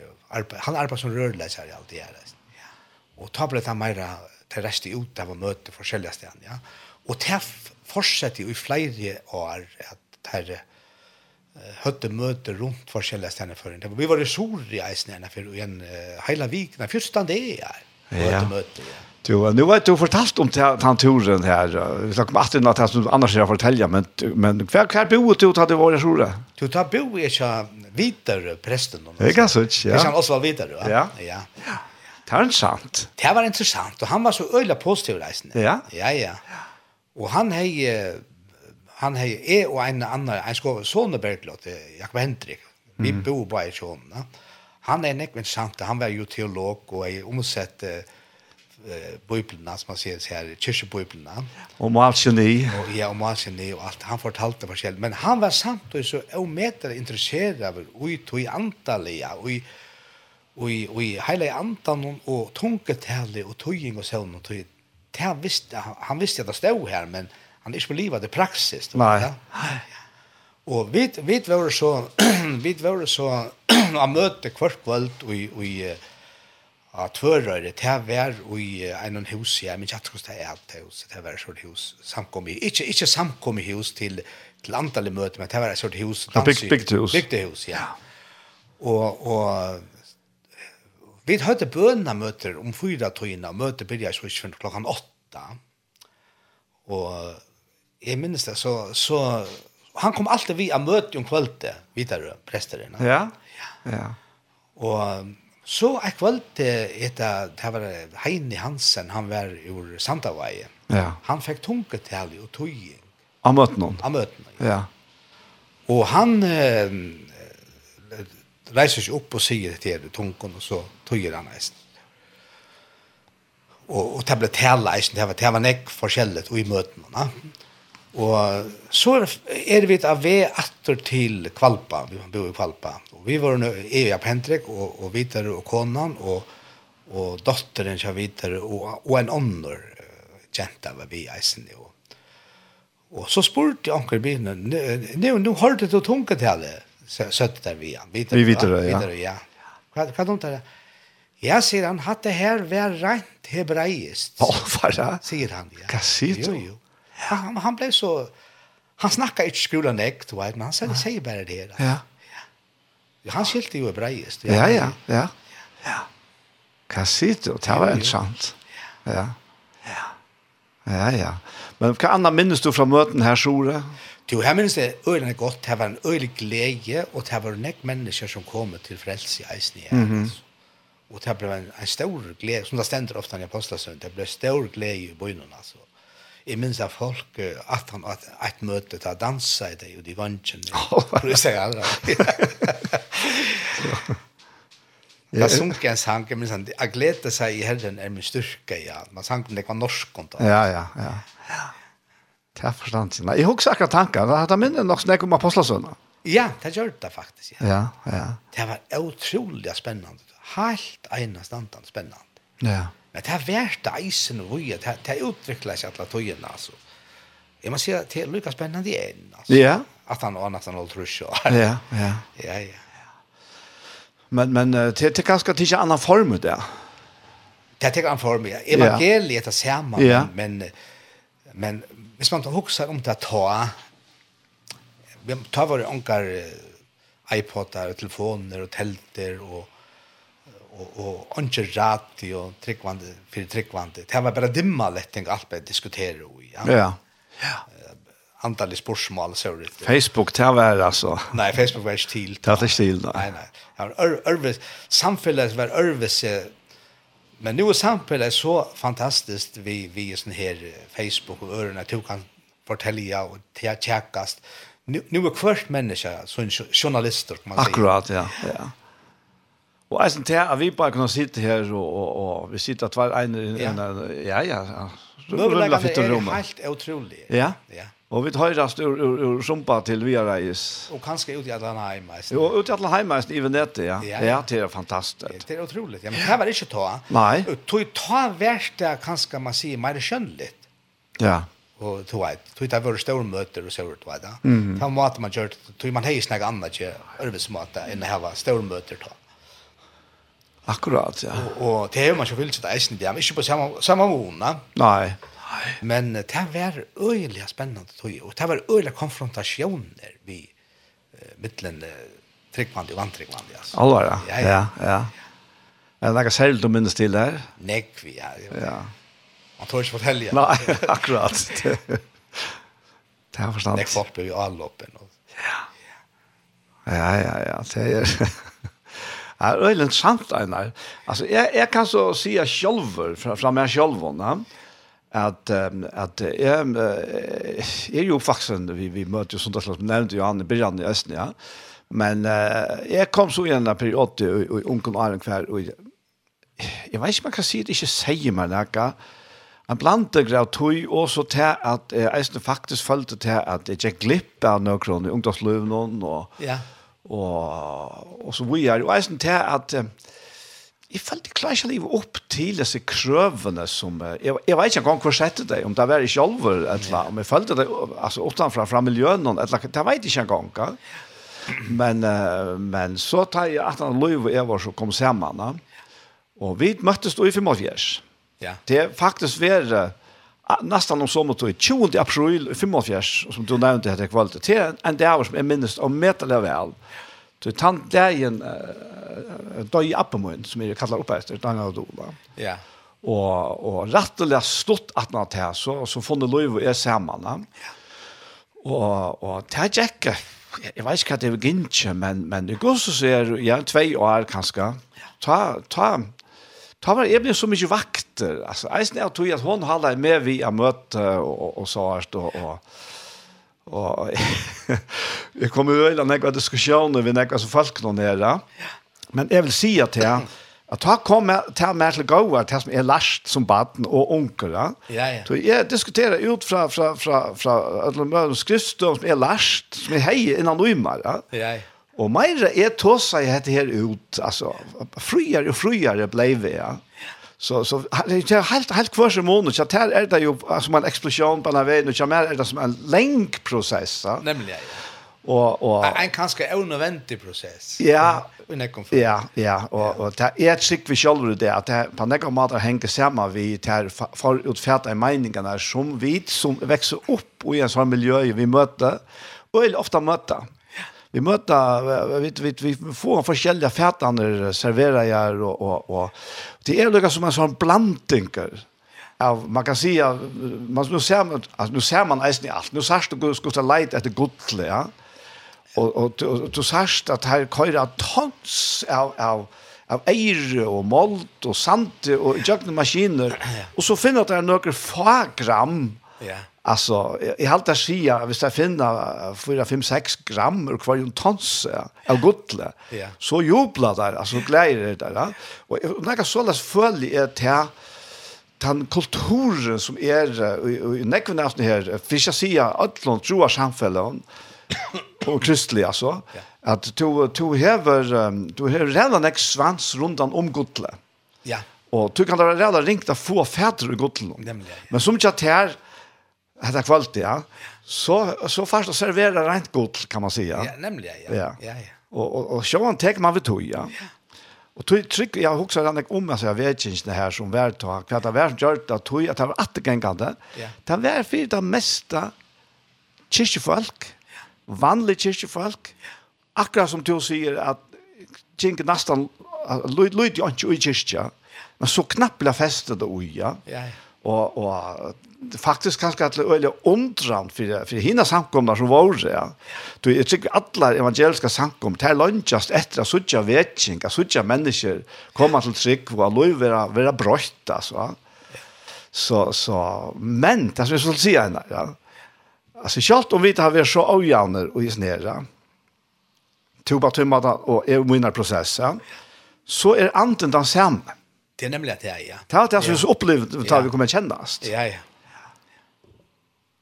Han arbetar som rörläsare i alt det her. Ja. Och ta ble han meira til resten ut av möte för forskjellige ställen, ja. Och det fortsetter jo i flere år at herre høtte møter rundt forskjellige stedene for en. Vi var i Sori eisen henne for en hele vik, den første det er. Ja. Møte, ja. Du, nu vet du fortalt om den turen her. Vi snakker om at det er som annars jeg forteller, men, men hva er boet du til det var i Du tar bo i ikke videre presten. Det er ganske ikke, ja. Det er også videre, ja. Ja. ja. Det var interessant. Det var interessant, og han var så øyla positiv reisende. Ja. Ja, ja. ja. Og han hei, han hei, e og en annan, en skåve sånne Berglot, Jakob Hendrik, vi mm. bor bare i Sjånene. Han er nekven sant, han var jo teolog og jeg omsett uh, bøyblene, som man sier her, kyrkjebøyblene. Og malkjeni. Og, ja, og malkjeni og alt. Han fortalte forskjellig. Men han var samtidig så ometer interessert av ui tog og ui, ui, ui heile antan og tungetale og tøying og søvn og tøying det han visste, han visste at det stod her, men han er ikke på livet i praksis. Nei. Ja. Og vi, vi var så, vi var så, å møte kvart kvöld og, og, Ja, tvørøyre, det var i en hus, ja, men jeg tror det er alt hus, det var et sort hus, samkommig, ikke, ikke i hus til, til antallet møter, men det var et sort hus, dans, bygd, bygd hus, bygd hus, ja. Og, og Vi hadde bøna møter om fyra tøyene, møter byrja i Svisjøen klokkan åtta. Og jeg minnes det, så, så han kom alltid vi av møte om kvölde, videre presterina. Ja, ja. Og så er kvölde, etter, det var Heini Hansen, han var ur Sandavai. Ja. Han fikk tungetall og tøying. Av møtene? Av møtene, ja. ja. Og han, eh, reiser seg opp og sier det til tungen, og så tøyer han eisen. Og, og det ble tale eisen, det var, det var nekk forskjellig og i møtene. Ja. Og så er vi av ved atter til Kvalpa, vi bor i Kvalpa. Og vi var nå i Ea Pentrik, og, og Vitar og konan, og, og dotteren som Vitar, og, og en ånder kjente var vi eisen. Og, og så spurte jeg anker byen, nå, nu hørte du tunket til det sött där vi. Vi vet det, ja. ja. Vad vad de där? Ja, säger han, hatt det här var rent hebreiskt. Ja, vad Säger han, ja. Kassito. Jo, jo. Ja, han, han blev så... Han snackar inte skolan du vet, men han säger, säger bara det här. Ja. ja. Han skilte ju hebreiskt. Ja, ja, ja. ja. ja. Kassito, det var intressant. Ja. Ja. Ja, ja. Men vad annat minnes du fra møten her, Sora? Ja. Jo, her minnes det øyne godt, det var en øyne glede, og det var nek mennesker som kom til frelse i eisen i her. Mm -hmm. Og det ble en, en stor glede, som det stender ofte i apostlesøen, det ble stor glede i bøynen, altså. Jeg minns at folk, at han at et møte, da dansa i det, og de vantjen, For det seg aldri. Da sunk en sang, jeg minns at jeg gleder seg i herren er min styrke, ja. Man sang den, det var norsk, og da. ja, ja, ja. ja. Det forstand ikke. Jeg husker akkurat tanken. Det minner nok snakk om apostelsønner. Ja, det gjør det faktisk. Ja. ja, ja. Det var utrolig spennende. Helt enestandende spennende. Ja. Men det har vært eisen og vøye. Det, det har utviklet seg alle togene, altså. Jeg må si at det er lika spennende igjen, altså. Ja. At han var nesten holdt rusk. Ja, ja. Ja, ja. Men, men det, det kan skal en annan form ut det. Det er ikke annen form, ja. Evangeliet er sammen, ja. men, men hvis man husker om det att ta vi tar våre våra onkar iPodar, telefoner och tälter og og och onke radio tryckvande for tryckvande. Det var bara dimma lätting alt bare diskutere og ja. Ja. Ja. Antal spörsmål så det. Facebook det var altså. Nei, Facebook var ikke til. Det var stil. Nej, nej. Har örvis samfället var ør Men nu är samhället så fantastiskt vi vi sån här Facebook och örna du kan fortälja och tjäkast. Nu nu är kvart människa så en journalister kan man säga. Akkurat ja. Ja. Och alltså det att vi bara kan sitta här och och och vi sitter två en en ja ja. ja. Rullar fitter rummet. Helt otroligt. Ja. Ja. Og vi tar rast ur, ur, ur sumpa til via reis. Og kanskje ut i alle heimeisen. Jo, ut i alle heimeisen i Venete, ja. Ja, ja det er fantastisk. Det er utroligt. Ja, men det var ikke ta. Nei. Tog ta verst det kanskje man sier mer skjønnligt. Ja. Og tog et. Tog det var store møter og sånt, vet du. Mm. Ta måte man gjør, tog man hei snakke annet ikke arbeidsmåte enn det var store møter ta. Akkurat, ja. Og, og det er jo man ikke fyllt sitt eisen, det er ikke på samme, samme måned. Nei. Nei Men Men det var øyelig spennende tog, og det var øyelig konfrontasjoner vi uh, mittlen uh, tryggvandig og antryggvandig. Altså. Alvar, ja. Ja, ja. ja. Er det noe særlig du minnes til der? Nekk, ja. ja. Man tror ikke fortelle. Ja. Nei, akkurat. det er forstand. Nekk folk blir jo avloppen. Ja. Ja, ja, ja. Det er... Det er veldig interessant, Einar. Altså, jeg, jeg kan så si jeg sjølver, fra, fra meg selv, ja at um, at jeg um, er jo faktisk vi, vi møter jo sånt som nevnte jo han i Birjan i Østen, ja. Men uh, jeg kom så igjen da periode og, og ungen Arjen hver, og jeg vet ikke om jeg kan si det ikke sier meg noe, en blanding av tog, og så til at jeg eisne faktisk følte til at jeg ikke glipp av noen i ungdomsløven, og, ja. og, og så vi er, jo eisne til at uh, jeg følte klar ikke livet opp til disse krøvene som, jeg, jeg vet ikke engang hvor sette det, om det var i kjolver, eller om jeg følte det, altså utenfra fra miljøen, eller det vet jeg ikke engang. Ja. Men, men så tar jeg at han lov og jeg var så kom sammen, og vi møttes då i 45. Ja. Det er faktisk vært, nästan om sommer til 20 april 85 som du nevnte etter kvalitet, til en dag som är minst om metala väl. Så tant dagen døy appen min, som jeg kallar opp etter, Daniel Dola. Ja. Og, og rettelig stått at han til, så, så funnet lov og jeg sammen. Ja. Og, og det er ikke, jeg vet ikke hva det er ikke, men, men det går så ser ja, tvei år kanskje, ta, ta, Ta var jeg ble så mye vakter. Altså, eisen er at hun, at hun hadde med vi å møte og, og sånt, og, og, og jeg kom jo øyne av nekva diskusjoner vi nekva som folk nå nere. Ja. Men jeg vil si at jeg, at han kom til meg til gåa, til som er lærst som baden og onker. Ja, ja. Så jeg diskuterer ut fra, fra, fra, fra, fra skriftstøv som er lærst, som er hei innan uimer. Ja, ja. Og mer er tåsa jeg hette her ut, altså, friere og friere blei vi, ja. Så så det är helt helt kvar som månaden så här är det ju som en explosion på den vägen och så mer är det som en länk process. Nämligen. Ja og og en kanskje unødvendig prosess. Ja, i Ja, ja, og og det er et skick vi själva det at det på några måter hänger samman vi tar för utfärda meningarna som vi som växer opp i en sån miljø vi møter og eller ofta møter. Vi møter, vi vi vi får olika serverer jeg, og, og, og det er noe som en sån blandningar av man kan säga man nu ser man alltså nu ser man nästan allt nu särskilt skulle skulle lite att det gott ja og og och du sast at her köra tons av av av eir och mold och sand og jökna maskiner och så finner at det är några fagram. Ja. Alltså jag har att säga hvis jag finner 4 5 6 gram ur kvar en tons av gudle. Ja. Så jublar där alltså det där. Ja. Och några sålas följ är till den kulturen som er i nekvenn aften her, for ikke å si at alle tror samfunnet, och kristlig alltså ja. att to to hever um, to hever redan ex svans rundan om gudle. Ja. Och du kan det redan ringt få fäder i gudlen. Nämligen. Ja. Men som chat här hade kvalitet ja. Så så fast att servera rent gudl kan man säga. Ja, nämligen ja. Ja, ja. ja. Och och, och så han tar man vet hur ja. ja. Och tog tryck jag huxar den om jag så jag vet inte det här som värd att kvart av världen gjort det att tog att det var att det. Det var för det mesta kyrkofolk vanlig kyrkjefolk, akkurat som du sier at kjenker nesten lyd jo ikke i kyrkja, men så knappla festet det ui, ja. Og, og faktisk kanskje at det er ondran for, for hina samkomna som var, ja. Du, jeg tykker alle evangeliske samkom, det er lønnsast etter at suttja vetsing, at suttja mennesker kommer til trygg, og lov vera, være brøtt, altså. Så, så, men, det er som jeg skulle si, ja, ja Alltså självt om vi tar har så ojävna och i snära. Toba tummata och är minnar processen. Så är anten den samma. Det är nämligen att det är, ja. Det är upplevt att vi kommer kännas. Ja, ja.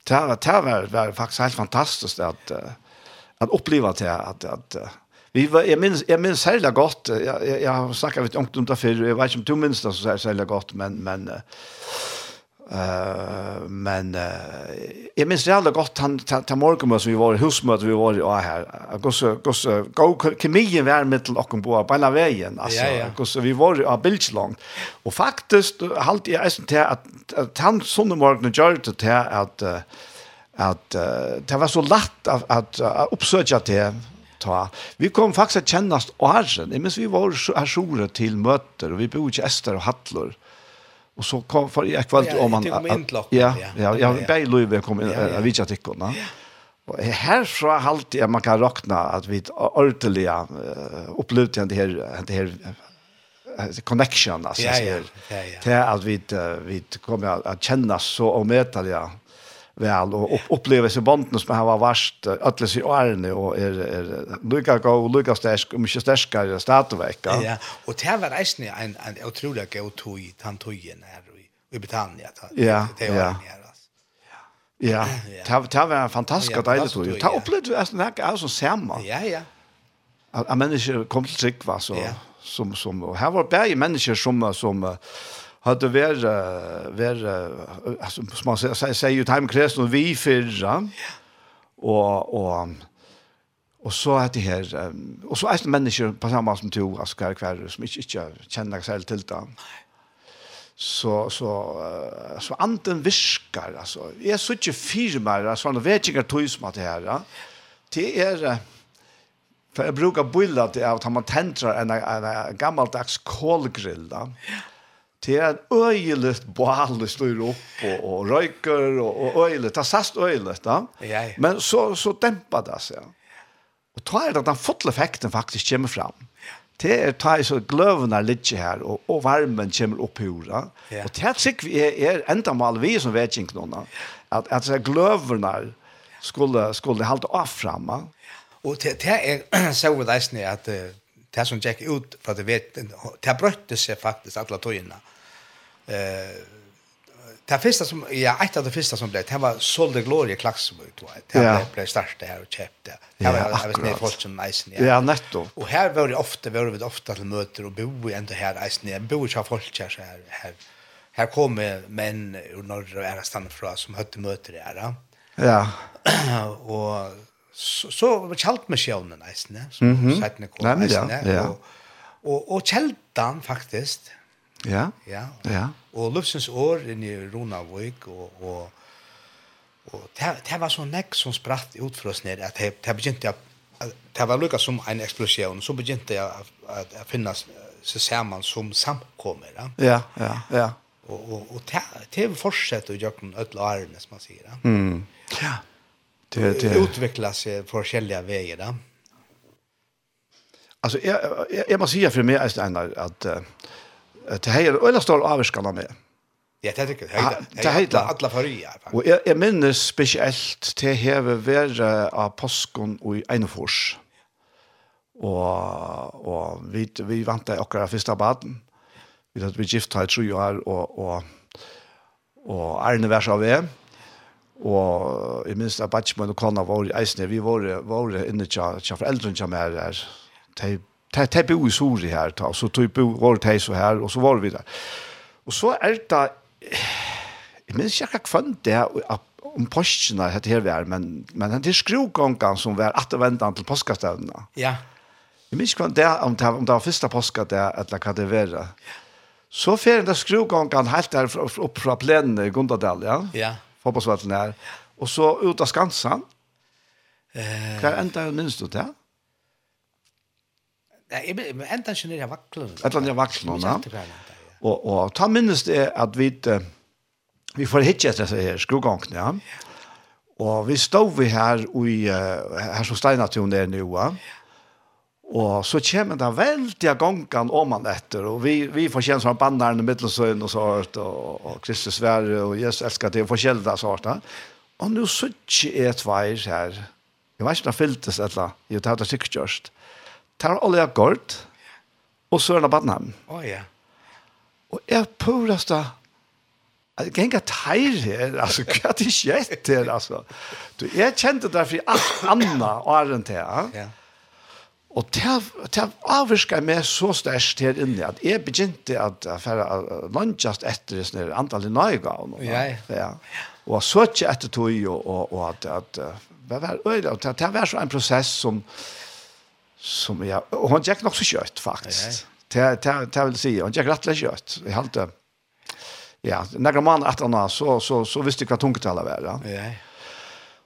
Det här, det var, var faktiskt helt fantastiskt att, att uppleva det. Att, att, vi var, jag, minns, jag minns särskilt gott. Jag, jag, jag har snackat lite om det för Jag vet inte om du minns det så särskilt gott. Men, men Uh, men uh, jeg minns det godt han til morgenmøte som vi var i husmøte vi var i og her gosse, gosse, gå kemien vær mittel okkom på på hele veien altså, ja, ja. Gosse, vi var av bildslangt og faktisk halte jeg eisen til at, at han sånne morgenen gjør det til at at uh, det var så lett at, at, at oppsøkja til ta. Vi kom faktisk att kännas åren. mens vi var här stora till möter och vi bor ikke Ester och Hattlor. Och så kom för jag kvalt om man ja ja. jag bäj Louis kom in av vilka tyckorna. Och här så har jag man kan räkna att vi ordentliga upplevde det här det här connection alltså så här. Det att vi vi kommer att känna så och möta det väl och upplevelse banden som har varit alla sig årene och är är Luca gå och Luca stark och mycket starkare startvecka. Ja, och det var resten en en otrolig god tog han tog igen här i Britannia. ta, Ja, det ja. Ja, Ja. det var en fantastisk deilig tog. Det opplevde vi nästan här som samma. Ja, ja. Att människor kom till trygg, va, så, som, som, och här var bäge människor som, som, hade vært, var altså, som man säger sier, ju time kristen och vi förra. Och och Och så er det här och så är det människor på samma som två askar kvar som inte ikke känner sig helt det. Så så så anden viskar alltså. Är så inte firmar alltså han vet ikke tror som att det här. Det er, för jag brukar bilda det av att man tentrar en en gammaldags kolgrill då. Ja Det är öjligt bål står upp och og røyker och og öjligt. Det sast öjligt, va? Men så så dämpar det sig. Och er det att den fotle effekten faktiskt kommer fram. Det är tar så gløvene lite här och och värmen kommer upp jorda. Ja. Och det sig vi är er enda mal vi som vet ikke någon att att så glövna skulle skulle hålla av framma. Och det det är så vad det att det som gick ut för det vet det brötte sig faktiskt alla togene eh Det första som jag ett av det första som blev det var Solde Gloria Klaxmut då. Det ja. blev blev här och köpte. Det var jag vet inte folk som nice ja. Ja, netto. Och här var det ofta var det ofta till möter och bo i ändå här nice ner. Bo i folk här så här här. Här kommer män ur norra och ära stanna från som hötte möter där. Ja. och så så kalt med sjön nice ner. Så sätt ni kom. Ja. Och och och kältan faktiskt Ja. Ja. ja. Og Lufsens år inn i Ronavik og, og, og det, det var så nekk som spratt ut for oss ned at det, det begynte jeg det var lukka som en eksplosjon så begynte jeg å finne seg sammen som samkommer ja, ja, ja, ja. og, og, og det, det fortsetter å gjøre noen ødel årene som man sier ja. Mm. ja. Det, det... utvikla seg forskjellige veier da Alltså jag jag måste säga för mig är det att Det här är öla stor avskan med. Ja, det tycker jag. Det heter alla förria. Och jag, jag minns speciellt det här var av påskon och i Einfors. Och, och vi, vi vantade åkara första baden. Vi hade vi gift här tre år och, och, och Arne var så ved. Og jeg minns at Batchman og Kona var i Eisne, vi var, var inne til foreldrene som er der. De det det bo i Sori her, ta, så tog bo var det så her, og så var vi der. Og så er det, jeg minns ikke kvann det, om postene heter her vi er, men, men det er skrogången som var attervendan til påskastevnene. Ja. Jeg minns ikke det, om det, om det var første påske, det, eller hva det var. Ja. Så fer skrog skrogången helt der opp fra plenen i Gondadal, ja? Ja. Fotballsvalten her. Og så ut av Skansan. Eh, Hva enda minns du det? Nei, men enda ikke nere vaklen. eller annet vaklen, ja. Og, og ta minnes det at vi, vi får hitje etter disse skrugongene, ja. Og vi stod vi her, i, her som Steinatjon er nå, ja. Og så kommer det veldig av gongen om man etter, og vi, vi får kjenne som banderne i middelsøen og sånt, og, og Kristus Sverre, og Jesus elsker det, og forskjellige sånt. Og nå sitter jeg et veier her. Jeg vet ikke om det fyltes, eller annet. jeg tar det sikkert gjørst tar alle jeg gård, og så er det bare navn. Å, ja. Og jeg prøver da, Det kan ikke teir her, altså, hva er det skjedd her, altså. Du, jeg kjente det for alt annet åren til, ja. Og det avvirket meg så størst her inne, at jeg begynte at fære landjast etter det snøyre, antall i nøyga og. Ja, ja. Og så ikke etter tog, og, og, og at, at det var øyelig, og det var så en prosess som, som jag och han gick nog så kött faktiskt. Det det det vill säga han gick rätt kött. Jag hade ja, några man att han så så så visste jag vad tungt alla var. Ja.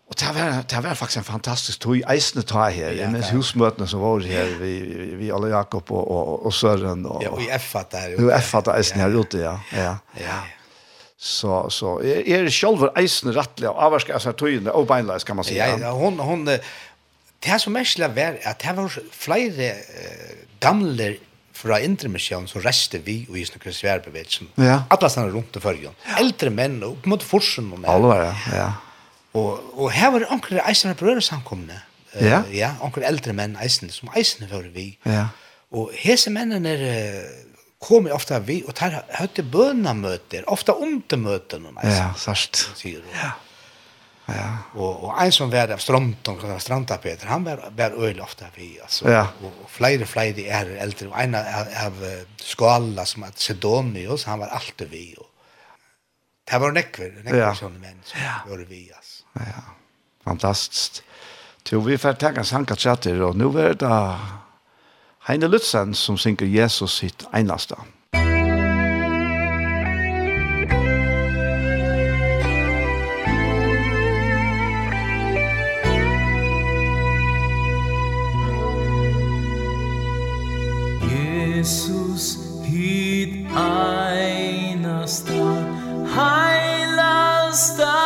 Och det var det var faktiskt en fantastisk tur i Eisne ta här. Ja, med husmötena som var här vi vi alla Jakob och och, och Sören och Ja, och i F att där. Jo, F att Eisne här ute, ja. Ja. Ja. Så så är er själva Eisne rättliga avvarska så tøyna och beinlös kan man säga. Ja, hon hon Det som er slik var at det var flere uh, gamle fra intermisjonen som reste vi og i snakker sværbevegelsen. Ja. Alle stedene rundt i førgen. Eldre menn og opp mot forsen. Alle var det, ja. Og, og her var det anker eisene brødre samkomne. Uh, ja. ja. Anker eldre menn eisene som eisene var vi. Ja. Og hese mennene er kom jeg ofte vi, og der høyte bøna møter, ofte om til. Ja, sørst. Sier du. Ja. Ja. Och og en som var där stranden kan stranda Peter. Han var var öl ofta vi alltså. Ja. Och, og flera flera er är äldre och en av skala som att Sedonius han var alltid vi og. Det var nekver, nekver ja. sånne menn som ja. var vi alltså. Ja. Fantastiskt. Jo, vi får tacka Sanka Chatter och nu är det Heine Lutzen som synker Jesus sitt enaste. Ja. Jesus hit einasta heilasta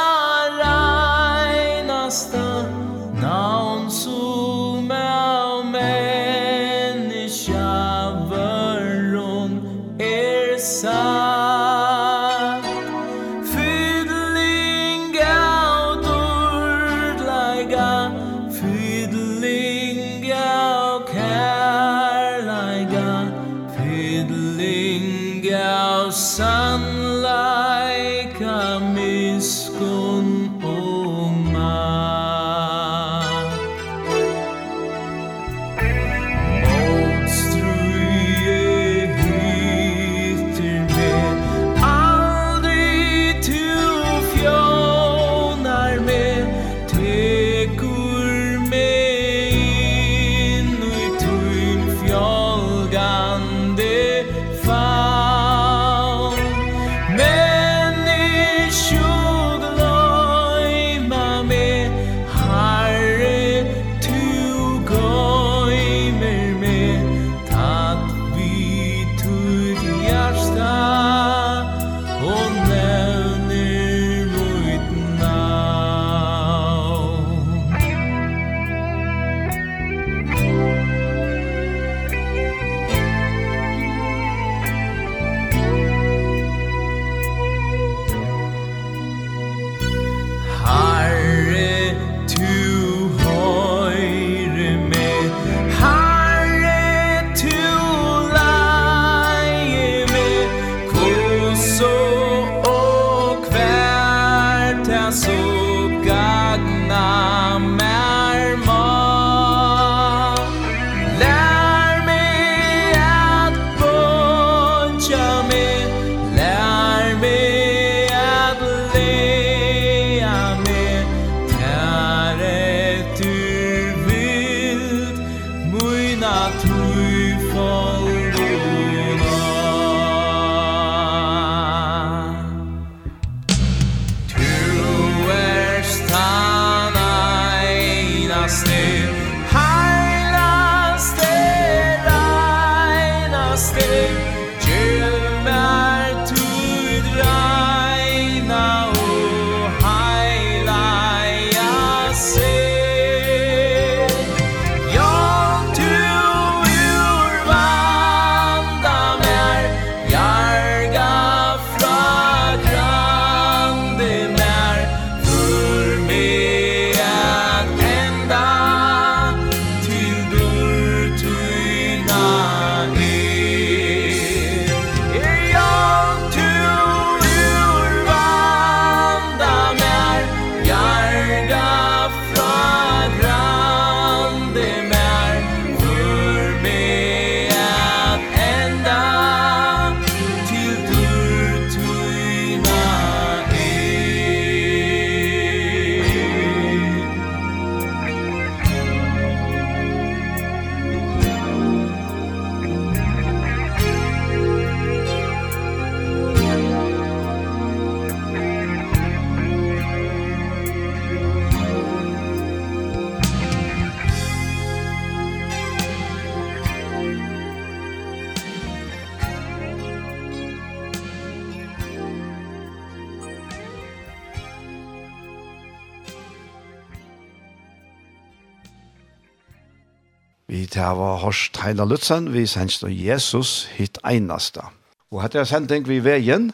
Vi tar var hørst heila Lutzen, vi sendst og Jesus hit einasta. Og hette er sending vi veien,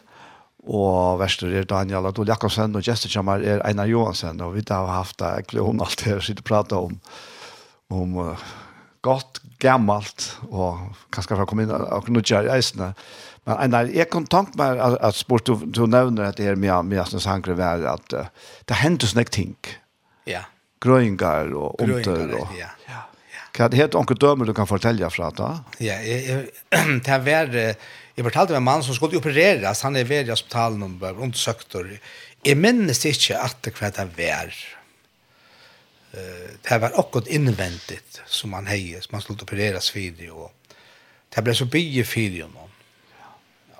og verster er Daniel Adol Jakobsen, og gestekjammer er Einar Johansen, og vi har haft det klon alt her, sitter og prater om, om uh, godt, gammalt, og kanskje for å komme inn og nudja i eisene. Men Einar, jeg kan tanke meg at, at sport du, du nevner at det er med, med Asnes sanger var at uh, det hendte sånne ting. Ja. Grøyngar og omtøyder. Og, ja. ja. Hva er det helt onke dømer du kan fortelle fra da? Ja, jeg, jeg, det jag jeg fortalte med en mann som skulle opereres, han er ved i hospitalen og var undersøkt, og jeg minnes ikke at det hva det var. Det var akkurat innvendigt som han heie, som han skulle opereres videre, og det ble så bygge fire og noen,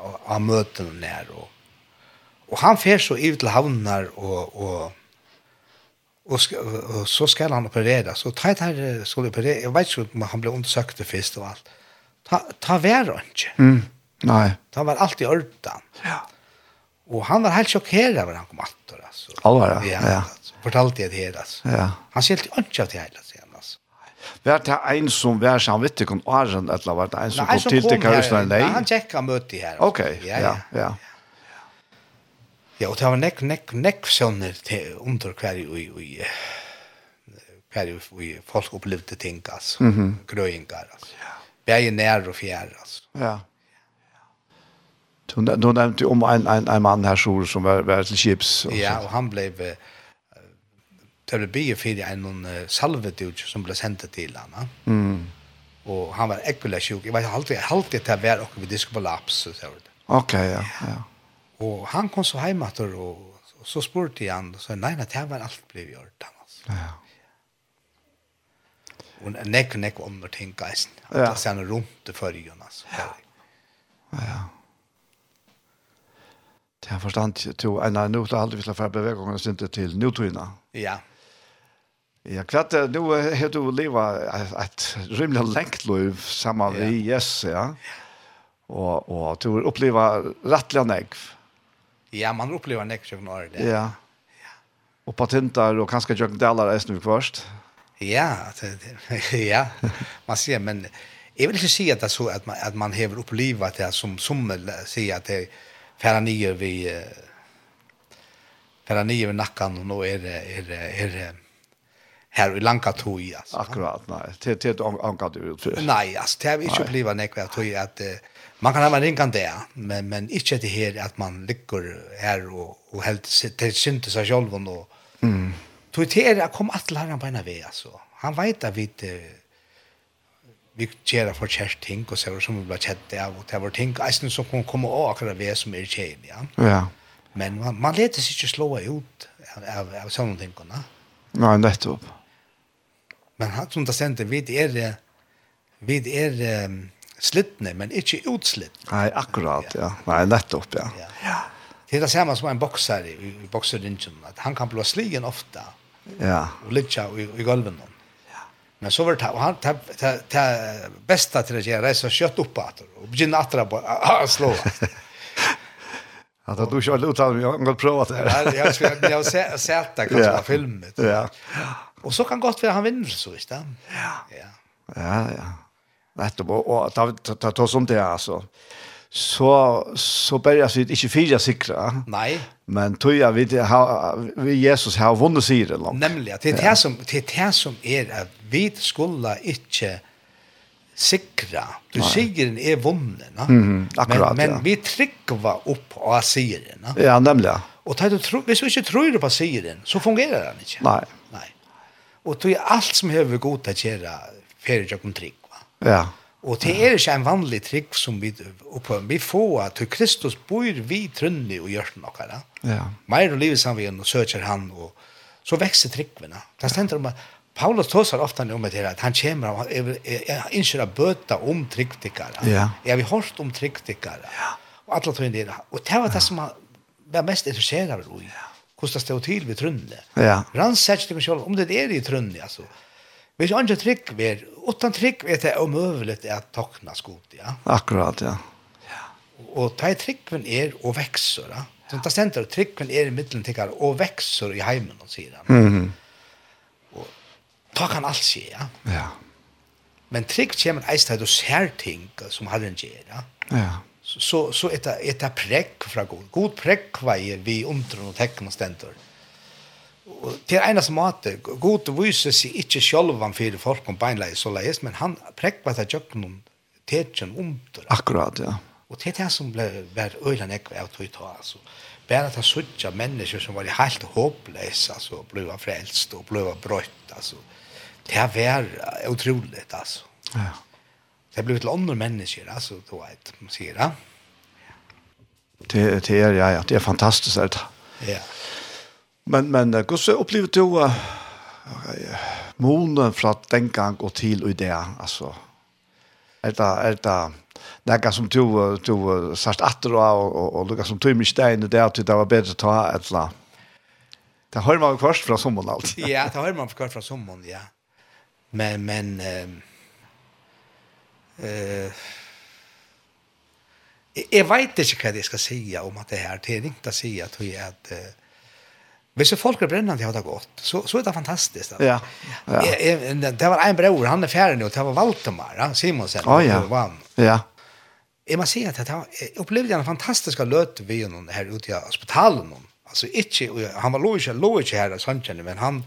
av møtene nær, og, og han fer så ut til havnar og, og og, sk og så skal han operera. Så ta det här skulle operera. Jeg vet ikke om han blev undersökt först och allt. Ta, ta värre inte. Mm. Nej. Han var alltid örtan. Ja. Och han var helt sjokkeret när han kom att då Alvar, ja. Ja. ja. Fortalte det her. alltså. Ja. Han skjelte helt inte att det hele sen alltså. Vart det en som var så vitt om Arjen eller det en som kom till det kan Nei, han checkar möte här. Okej. Ja, ja. ja. ja. Ja, og det var nekk, nekk, nekk sønner til under hver i, i, hver i, i folk opplevde ting, altså. Mm -hmm. Grøyngar, altså. Ja. Begge nær og fjær, altså. Ja. Du, du nevnte om en, en, en mann her, Sjor, som var, var til Kips. Og ja, og han ble, det ble bygget for en noen salvedud som ble sendt til han, Mm. Og han var ekkelig sjuk. Jeg vet alltid, alltid det var oppe vi diskolaps, så det. Ok, ja, ja. ja. Och han kom så hjemme etter, och, så spurte han så nej nei, det var allt blev gjort annars. Ja. Och nek, nek, om det tänka är. Att sen runt det för ju. Ja. Ja. Det er forstand to en annan nu aldrig vill för bevägningar synte till nutryna. Ja. Ja, klart nu har du livet et, et rimelig lengt liv sammen med ja. Yes, ja. Och och du upplever rättliga nägg. Ja Ja, man upplever nekk tjøkken år. Ja. ja. Og patenter og kanskje tjøkken deler er snu først. Ja, ja. Man ser, men jag vill inte säga att, så att, man, att man hever opplivet det som, som säger att det är nye vi vid färre nio vid nackan och nu är det, är det, är det här i lanka tog. Akkurat, nej. Det du inte du ut for. Nej, alltså det har vi ikke opplivet när jag tog att Man kan ha en ringan det, men, men ikke det her at man ligger her og, og helt til synte seg selv. Og, mm. Tog til er, kom at læreren på en vei, altså. Han vet at vi vi gjør for kjært ting, og så som vi ble kjett av, og det var ting, eisen som kan komme og akkurat ved som er kjæren, ja. Ja. Men man, man leter seg ikke slå ut av, av, av sånne tingene. Nei, nettopp. Men han som det stendte, vi er, vi er, vi er slittne, men ikke utslitt. Nei, akkurat, ja. Nei, nettopp, ja. ja. Det er det samme som en bokser i, i bokseringen, at han kan blå sligen ofte, ja. og litja i, i gulven. Ja. Men så var det, og han, det, det, det beste til å gjøre, reise og kjøtt opp at, og begynne at han slå. Att du inte har uttalat jag har provat det här. Jag ska jag har sett det kanske på filmet. Ja. Och så kan gott för han vinner så visst. Ja. Ja. Ja, ja. Nettopp, og ta, ta, ta, ta oss om det, altså. Så, så bør jeg sitte, ikke sikra. Nei. Men tog jeg, vi, vi Jesus har vunnet sig det langt. Nemlig, det er det som, det er det som er at vi skulle inte sikra. Du sier den er va? no? akkurat, men, men ja. vi trykker opp av sier den. No? Ja, nemlig. Og du, hvis du inte tror på sier den, så fungerer den inte. Nei. Nei. Og det er alt som har vi god til å gjøre ferie og trygg. Ja. Og det er ikke en vanlig trygg som vi på, Vi får at Kristus bor vi trønne og gjør den noe. Ja. Mer og livet sammen og søker han, og så vekser tryggene. Det stender om at Paulus tåsar ofta om det at han kommer av innskyra bøta om tryggtikkare. Ja. Jeg har hørt om tryggtikkare. Ja. Og alle tog inn det. Og det var det som han var mest interessert av i. Hvordan det stod til ved trunne. Ja. Rannsett ikke selv om det er i trunne, altså. Ja Hvis andre trygg ver, utan trygg er det omøvelig at tokna skot, ja. Akkurat, ja. ja. Og ta i tryggven er og vekser, ja. Så det stender tryggven er i middelen tikkar og vekser i heimen, og sier han. Mm -hmm. Og ta kan alt skje, ja. Ja. Men trygg kommer eist at du ser ting som herren gjør, ja. Ja. Så, så, så er det, er det prekk fra god. God prekk veier vi undren og tekken og stender. Ja til einas måte, god viser seg ikke selv om fire folk om beinleis så leis, men han prekva seg jøkken tetjen omtur. Akkurat, ja. Og til det som ble vært øyla nekva av tog ta, altså. Bare at han suttja mennesker som var helt håpløs, altså, ble frelst og ble brøtt, altså. Det var utrolig, altså. Ja. Det ble til andre mennesker, altså, då vet man sier det. Det er, ja, ja, det er fantastisk, det. Ja. Men, men hur så upplever du uh, månen från den gång och till och i det? alltså er det, är det några som du, tog sart åter och och och några som tog mig stein där till det var bättre ta att la. Det har man först från sommaren allt. ja, det har man först från sommaren, ja. Men men ehm eh Jeg vet ikke hva jeg skal si om at det her, det er ikke å si at er at uh, Hvis folk er brennende har det gått, så, så er det fantastisk. Da. Ja, ja. Jeg, jeg, det var en bror, han er ferdig nå, det var Valtemar, ja, Simonsen. Oh, ja. Var, ja. Jeg må si at det, jeg opplevde en fantastisk løte vi noen her ute i hospitalen. Altså, ikke, han var lå ikke, lå ikke her, sannsynlig, men han,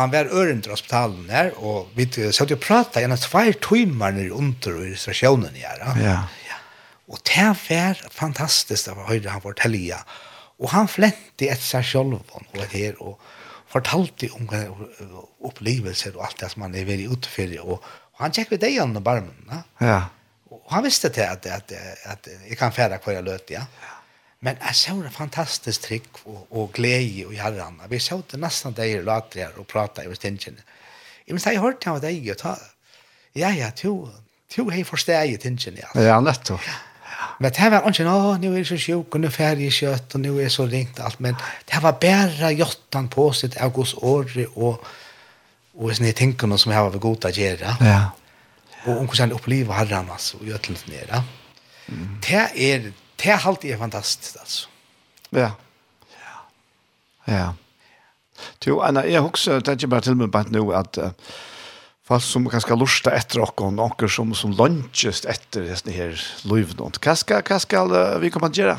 han var øren til hospitalen her, og vi satt og pratet gjennom tvær timer nere under i restriksjonen her. Ja. ja. Og det var fantastisk, det var høyre han forteller, ja. Og han flente etter seg selv og det her, og fortalte om opplevelser og alt det som han er veldig utenfor. Og, og han tjekk ved deg gjennom barmen. Ja. ja. Og han visste til at, at, at, at jeg kan fære hver jeg løte, ja. Men jeg så det fantastisk trygg og, og glede i herren. Vi så det nesten deg og later her og pratet i stingene. Jeg minns jeg hørte han av deg og ta, ja, ja, to, to hei forsteg i tingene, ja. Ja, nettopp. Ja. Men det var ikke, nå, nå er jeg så sjuk, og nå er det kjøtt, og nå er jeg så ringt alt, men det var bare jottan på sitt august året, og, og sånne tingene som jeg var god å gjøre. Ja. Og om hvordan jeg opplever herren, altså, og gjør det litt nere. Mm. Det er, det er alltid er fantastisk, altså. Ja. Ja. Ja. Jo, Anna, jeg husker, det er ikke bare til meg bare nå, at uh, Fast som ganska lusta efter och hon och som som lunches efter det här löven och kaska kaska vi kommer att göra.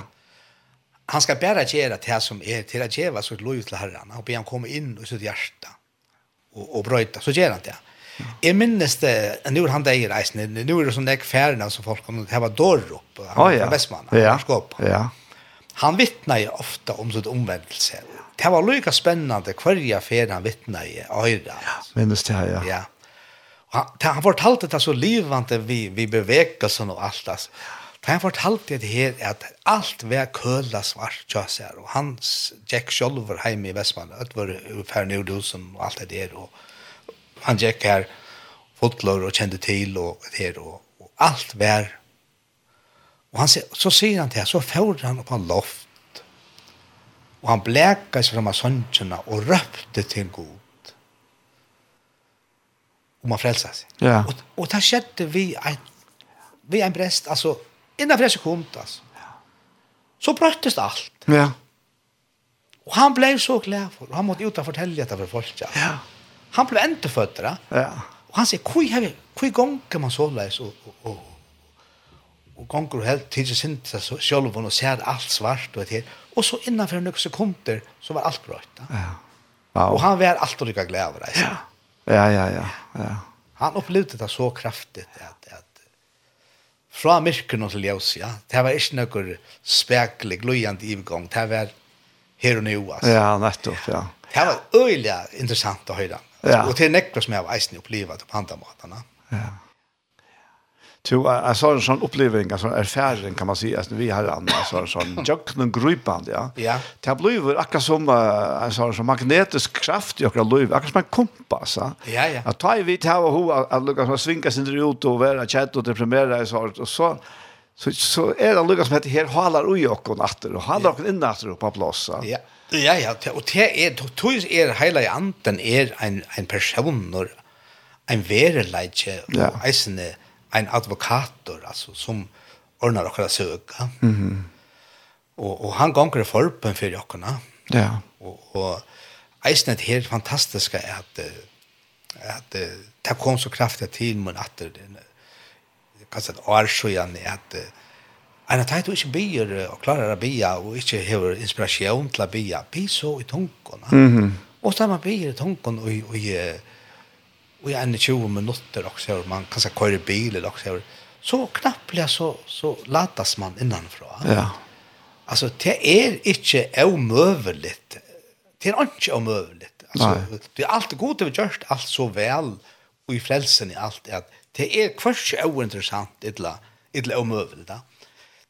Han ska bara göra det som är till att ge så lov till Herren och be han komma in i sitt hjärta och och bröta så gör han det. Jeg minnes det, nu er han det i reisen, nu er det sånn jeg færene som folk kommer til, det var Dorup, han var oh, ja. Vestmann, han ja. skåp. Ja. Han vittnar ju ofta om sitt omvändelse. Det var lika spännande kvarja jeg han vittna i, Ja, minnes det, ja. Ja han, han fortalte det så livande vi, vi bevegelsen og alt det. Han fortalte det her at alt var køla svart tjøs her, og han gikk sjolver hjemme i Vestmann, at var ufer nødhusen og alt det der, og han gikk her fotlår og kjente til og det her, og, og alt var Og han, så sier han til så får han på en loft, og han blekka seg fram av sønnsjøna og røpte til god om man frälsar sig. Ja. Och, och där skedde vi en, vi en präst, alltså, innan flera sekund, alltså. Så bröttes allt. Ja. Och han blev så glad för, och han måste ut och fortälja detta för folk. Ja. Han blev inte född, ja. Och han säger, kui, vi, kui gång kan man så läs och, och, och, och gång helt till sin så själv och ser allt svart och det Och så innanför några sekunder så var allt bra. Ja. Wow. Och han var alltid lika glad över det. Ja. Ja, ja, ja. ja. Han opplevde det så kraftigt att, att fra myrken til ljøs, ja. Det var ikke noe spekelig, gløyende ivgång. Det var her og nå, altså. Ja, nettopp, ja. Det var øyelig interessant å høre. Ja. Og til nekker som jeg var eisen i på andre måtene. Ja. Jo, jag sa en sån upplevelse, en sån erfaring kan man säga, att vi har en sån sån jöknen gripande, ja. Ja. Det blir akkurat som en sån som magnetisk kraft i våra liv, akkurat som en kompass, ja. Ja, ja. Att ta i vitt här och hur att lukka som svinka sin ut och vara chatt och deprimera i så, och så så så är det lukka som heter här halar i och natter och halar och in natter på plats. Ja. Ja, ja, och det är tog är hela anden är en en person en verileitje och eisene en advokator alltså som ordnar och kan söka. Mhm. Mm och och han gånger för på för jackorna. Ja. Och och eisnet helt fantastiska är att att det kom så kraftigt till men att det kanske ett år så igen att Ana tajt ikkje byr og klarar å bya og ikkje hever inspirasjon til å bya. Bi så i tungkona. Mm -hmm. Og stemma byr i tungkona og og och jag är 20 minutter också hur man kanske kör bil eller också hur så knappliga så så latas man innanför. Ja. Alltså det är inte omöjligt. Det är inte omöjligt. Alltså det är allt gott över just allt så väl och i frälsen i allt att det är kvarts ointressant illa illa omöjligt.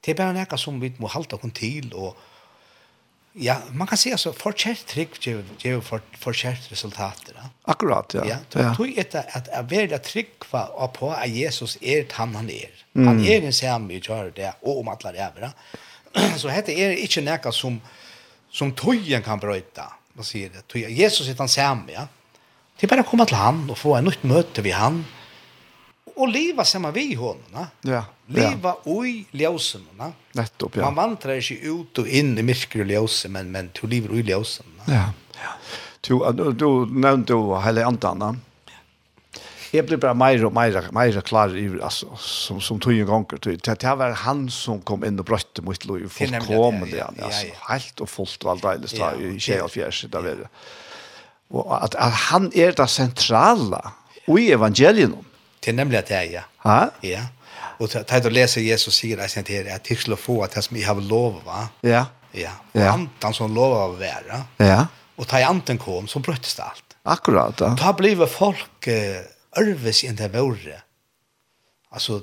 Det är bara något som vi måste hålla kon till och Ja, man kan säga så för kärt trick ger ger för för kärt resultat då. Akkurat, ja. Ja, då tror jag att att är väl det trick var på att Jesus är han han är. Han är den samme i kör det och om alla det. Så heter är inte näka som som tojen kan bryta. Vad säger det? Jesus är han samme, ja. Det är bara att komma till han och få en nytt möte vid han och leva samma vi honom. Ja. Leva ja. oj ljusen. Nettopp ja. Man vandrar sig ut och in i mörker och ljusen men men du lever oj ljusen. Ja. Ja. Du du, du nämnde du hela antarna. Jeg blev bare mer og mer mer klar i altså, som som tog en gång till det var han som kom inn og brøtte mot Louis fullkomligt ja, ja, ja, helt og fullt och allt det där i Tjejafjärs där var det. Og at, at han er det centrala i evangeliet Det er nemlig at det er, ja. Ha? Ja. Og det är att läsa Jesus sier, att det är att det skulle få att det som jeg har lov, va? Ja. Ja. Og ja. antan som lovar att vara. Ja. Och ta i anten kom så brøttes det allt. Akkurat, ja. Ta blev folk uh, ørves i det våre. Alltså,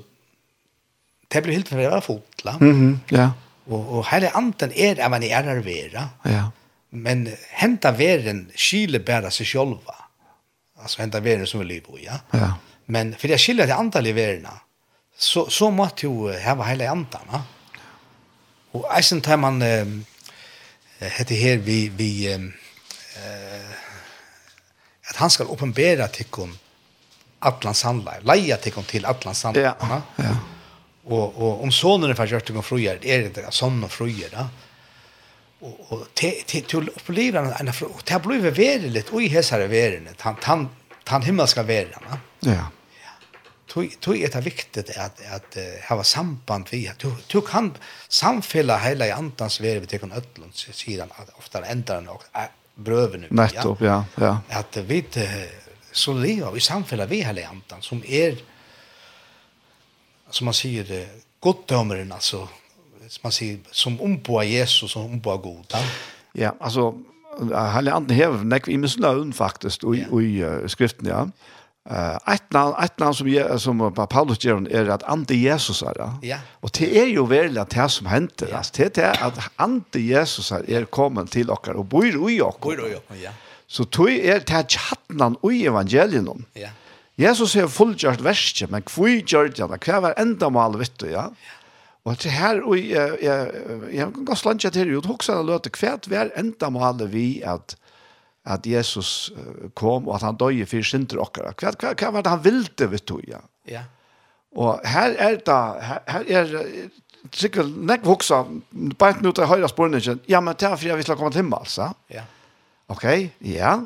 det blev helt för att vara fotla. Mm. Ja. Och, och hela anten är at man är være. Ja. Men henta veren skile bära sig själva. Alltså henta veren som vi lever i, ja. Ja Men för jag skiljer det antal i. Så så måste ju ha hela antal, Och eisen tar man eh heter här vi vi eh att han ska uppenbara tyckon Atlans handlar. Leja tyckon till Atlant handlar. Ja. Ja. Och och om sonen är förgjort kon fröjer, är det inte sån och fröjer då. Och och till till uppleva en och det blir väl väldigt oj häsar är väl han han han himmelska världen. Ja tog er det viktigt att att ha samband vi du, du kan samfälla hela i antans väg vi tycker öllon sidan ofta ändrar den och bröven nu nettopp ja ja. Att vi så lever vi samfälla vi hela i antan som är som man säger goddomaren alltså som man säger som omboa Jesus som omboa god ja. Alltså Helianten hever nekv i løvn faktisk, og i skriften, ja. Uh, ett namn, ett namn som, som Paulus gör är att ande Jesus är det. Ja. Och det är ju väl att det som händer. Ja. Alltså, det är att ande Jesus är kommen till oss och bor i oss. Bor i oss, ja. Så tog er det chatnan tjattnan i evangelion. Ja. Jesus har fullgjort verset, men kvui gjør det, hva var enda mal, vet du, ja? Og til her, og jeg, jeg, jeg, jeg kan gå slange til det, og hoksa løte, hva var enda mal vi at at Jesus kom og at han døg for synder okkara. Hva, hva, hva var det han ville vet tog, ja? Ja. Og her er det, her, her er sikkert nek voksa, bare nå til høyre spørningen, ja, men det er fordi vi skal komme til himmel, altså. Ja. Ok, ja.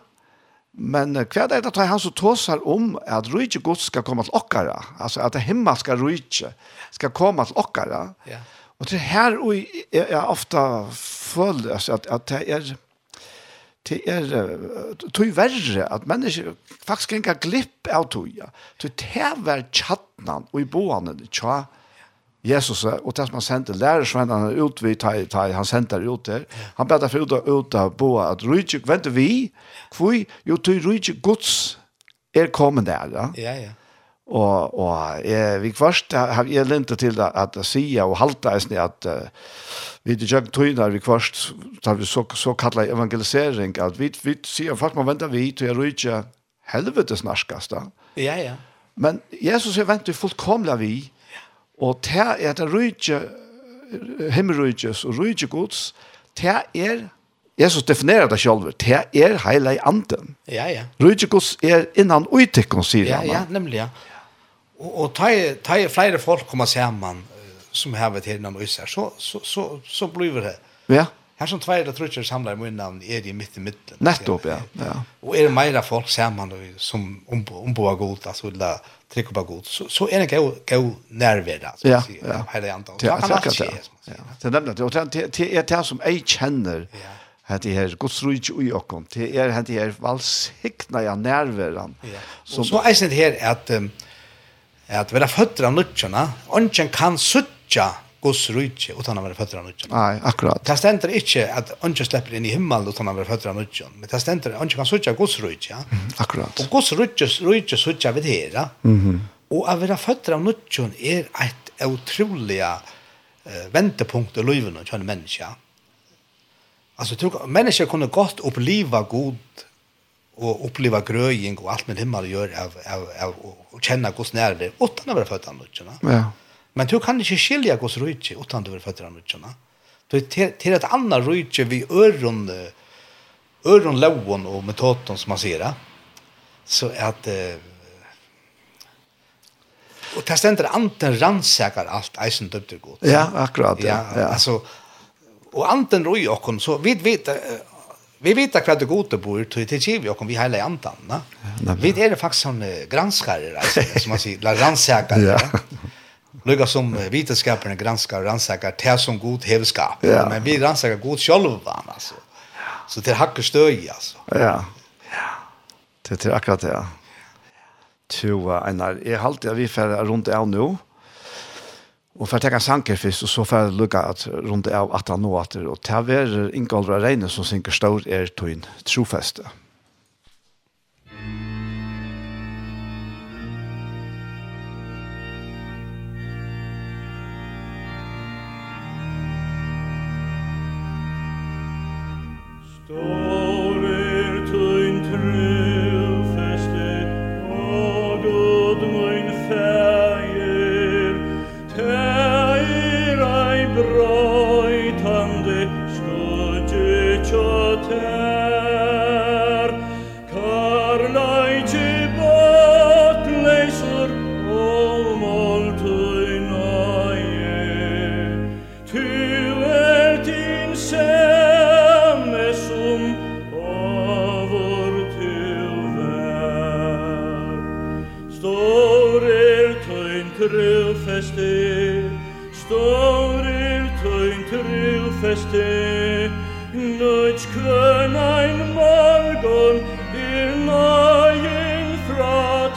Men hva er det at han så tåser om at rydde gods skal komme til okkara? Altså at himmel skal rydde, skal komme til okkara. Ja. Og det her og jeg, jeg ofte føler at, at det er det er tog verre at mennesker faktisk ikke glipp av tog. Ja. det er var tjattnan og i boene tja Jesus og det som han sendte lærersvennerne ut vi ta, ta, han sendte det ut der. Han bedre for ut, ut av boa at rujtjuk vent vi? Hvor jo tog rujtjuk gods er kommet der ja. Ja, ja. Og, og jeg, vi først har jeg lente til at jeg sier og halte eisen at uh, vi til jøkken tøyner vi først, tar vi så, så kallet evangelisering, at vi, vi sier folk må vente vi til jeg rydde helvete snarskast da. Ja, ja. Men Jesus er venter fullkomlig vi, og det er at rydde himmelryddes og rydde gods, det er Jesus definerer det selv, det er heilig anden. Ja, ja. Rydde gods er innan uttikken, sier han. Ja, ja, nemlig, ja. Og, og ta ta flere folk komma samman som har varit här namn Ysar så så så så blir det. Ja. Her som två eller tre samlar med namn er det midt i midten. Nettopp ja. Ja. Og er det meira folk samman som omboa om på god alltså la trycka på god så så er det gau, gau närvärd altså, Ja. Ja. hele Hela antal. Ja. Ja. Det er nemlig det Og det är det som jeg kjenner, Ja att det här Guds rike ui okkom, kom er här det her valsikna ja närvaran. Ja. Og så er det her at, um, at vera føtter av nødtjana, ongen kan suttja Guds rujtje utan å være føtter av nødtjana. Nei, akkurat. Det stender ikke at ongen slipper inn i himmelen utan å være føtter av nødtjana, men det stender at ongen kan suttja Guds rujtje. Mm, akkurat. Og Guds rujtje, rujtje suttja vid hera, mm -hmm. og å vera føtter av nødtjana er et utrolig uh, ventepunkt i livet av en menneske. Altså, mennesker kunne godt oppleva god og uppleva grøying och allt med himmel gjør av av av och känna hur snär det å være vara av annorlunda. Ja. Men du kan inte skilja hur så rutsch utan att vara av annorlunda. Det är till ett annat rutsch vi öron öron lån och metoden som man ser. Så att Uh, och det stender anten rannsakar allt eisen døpte gott. Ja, akkurat. Ja, ja. ja. alltså och anten roi och så vid vet Vi vet att kvart gode bor till till Kivi och om vi hela antan, va? Vi är det faktiskt sån granskare alltså som man säger la rannsakare. Ja. Lukka som vetenskapen granskar och rannsakar til som god hevskap. Ja. Men vi rannsakar god själva alltså. Så det hakker støy, alltså. Ja. Ja. Det er akkurat det. Ja. Tjoa, Einar, jeg halte at vi fer rundt av nå. Og for å tenke sanker først, og så får jeg lukke at rundt av at han nå at det, og til å være Ingolv Reine som synker stor er tøyen trofeste. Mm. feste Nødt køn ein morgon, il nøyen fra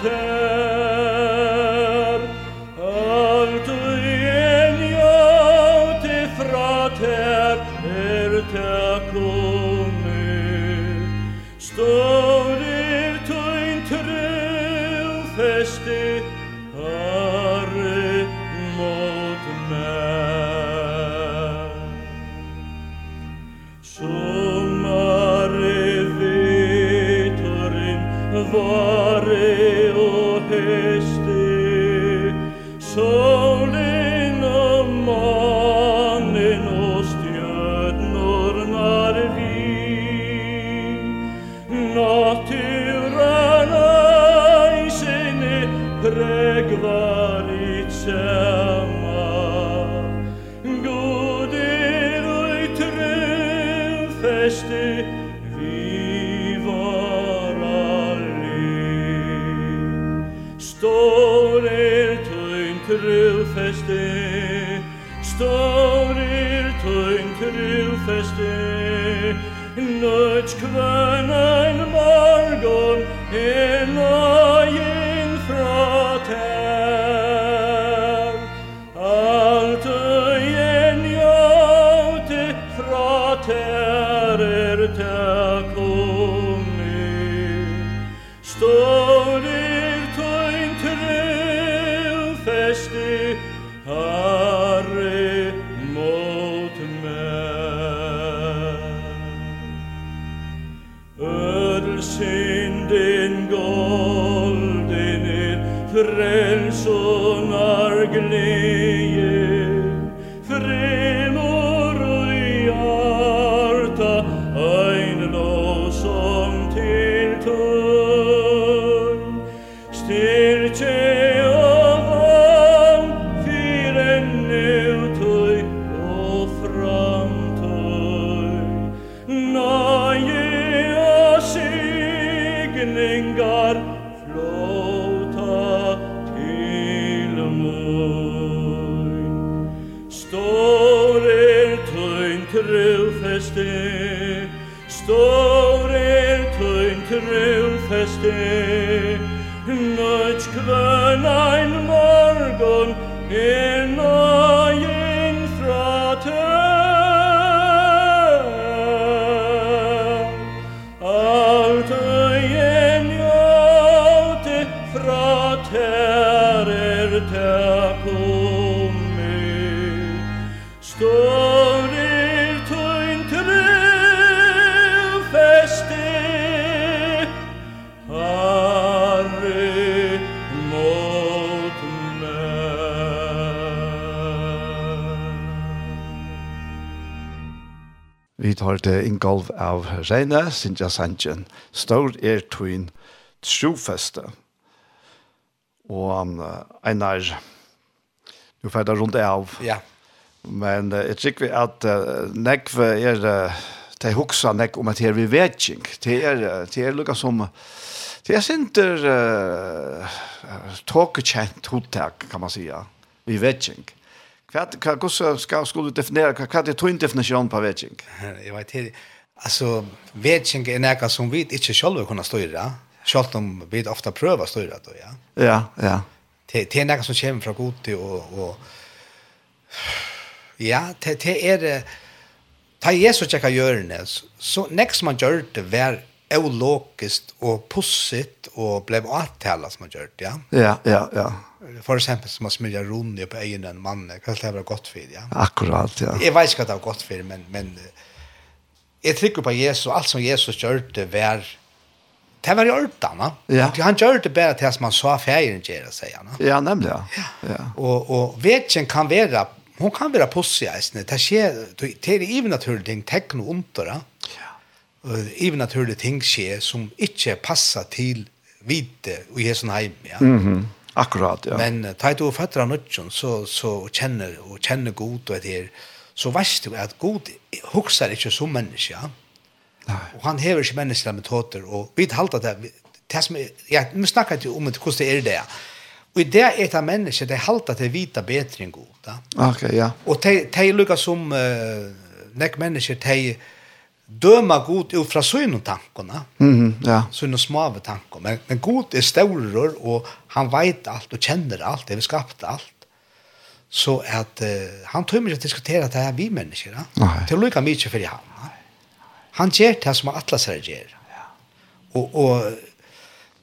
Nötch kvön ein morgon, en hørte Ingolf av Reine, Sintja Sanchen. Stor er tøyen trofeste. Og han, Einar, du ferder rundt av. Ja. Men uh, jeg tror vi at uh, nekve er, uh, de hoksa nek om at her vi vet ikke. Det er, det er lukka som, det er sinter uh, tåkekjent hodtak, kan man sija. Vi vet ikke. Kvart kan gossa ska skulle definiera kvart det tror definition på vetching. Jag vet inte. Alltså vetching är något som vi inte själva kunna styra. Självt om vi ofta prövar styra då, ja. Ja, ja. Det är något som kommer från god och och ja, det är det Ta Jesus tjekka hjørnet, så next man gjør det vær eologiskt och pussigt och blev attala som man gjort, ja. Ja, ja, ja. För exempel som man smilja rund på egen en man, kanske det var gott för, ja. Akkurat, ja. Jag vet inte att det var gott för, men, men jag trycker på Jesus, allt som Jesus gjorde var Det var i ordan, va? Ja. Han gjør det bare til att man sa ferien gjør, sier han. Ja, nemlig, ja. ja. Og, og vetjen kan være, hun kan være pussig, det skjer, det er i naturlig ting, tekno under, ja even naturliga ting sker som inte passar till vite och i sån heim, ja. Mhm. Mm Akkurat ja. Men tajt och fattar nutchen så så känner och känner god och det så vet du att god huxar inte som människa. Ja? Nej. Och han hever ikke människor med tåter och vi halta det det som ja, vi snakker ikke om det hur det är det. Och i det är det menneske, det halta det vita bedre enn god. Okej, Ok, ja. Och det det lukar som uh, näck människor det döma god ut från sina tankarna. Mm, ja. Sina små tankar. Men, men god är större och han vet allt och känner allt. Det är skapat allt. Så att uh, han tror mig att diskutera det här vi människor. Till lika mycket för han. Han ger det som alla sig ger. Och, och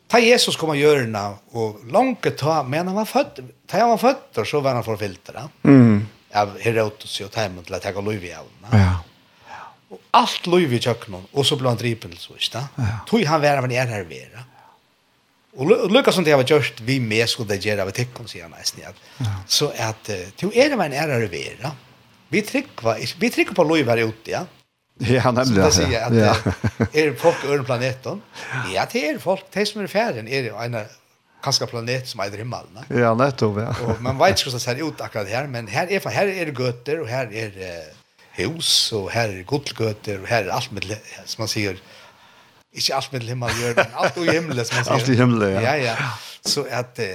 ta Jesus komma görna och långt ta men han var född. Ta han var född så var han förfiltrad. Mm. Av Herodotus och Timon till att ta Olivia. Ja. Og alt løyv i tjøkkenen, og så ble han dripen til så, ikke da? Tog han være med nere her vera. Og lukka som det var gjort, vi med skulle det gjøre av tikkene, sier han nesten. Ja. Så at, to er det med nere her vera. Vi trykker vi trykker på løyv her ute, ja. Ja, nemlig. Så det sier at, ja. er folk øren planeten? Ja, det er folk. De som er ferien er jo en kanske planet som är himmelen. Ja, nettopp, ja. Och man vet inte hur det ser ut akkurat här, men här är her er, her er gøter, og her er hus och här är gullgöter och här är allt med som man säger inte allt med himmel gör men allt i himlen som man säger. allt i himlen ja. Ja ja. Så att eh,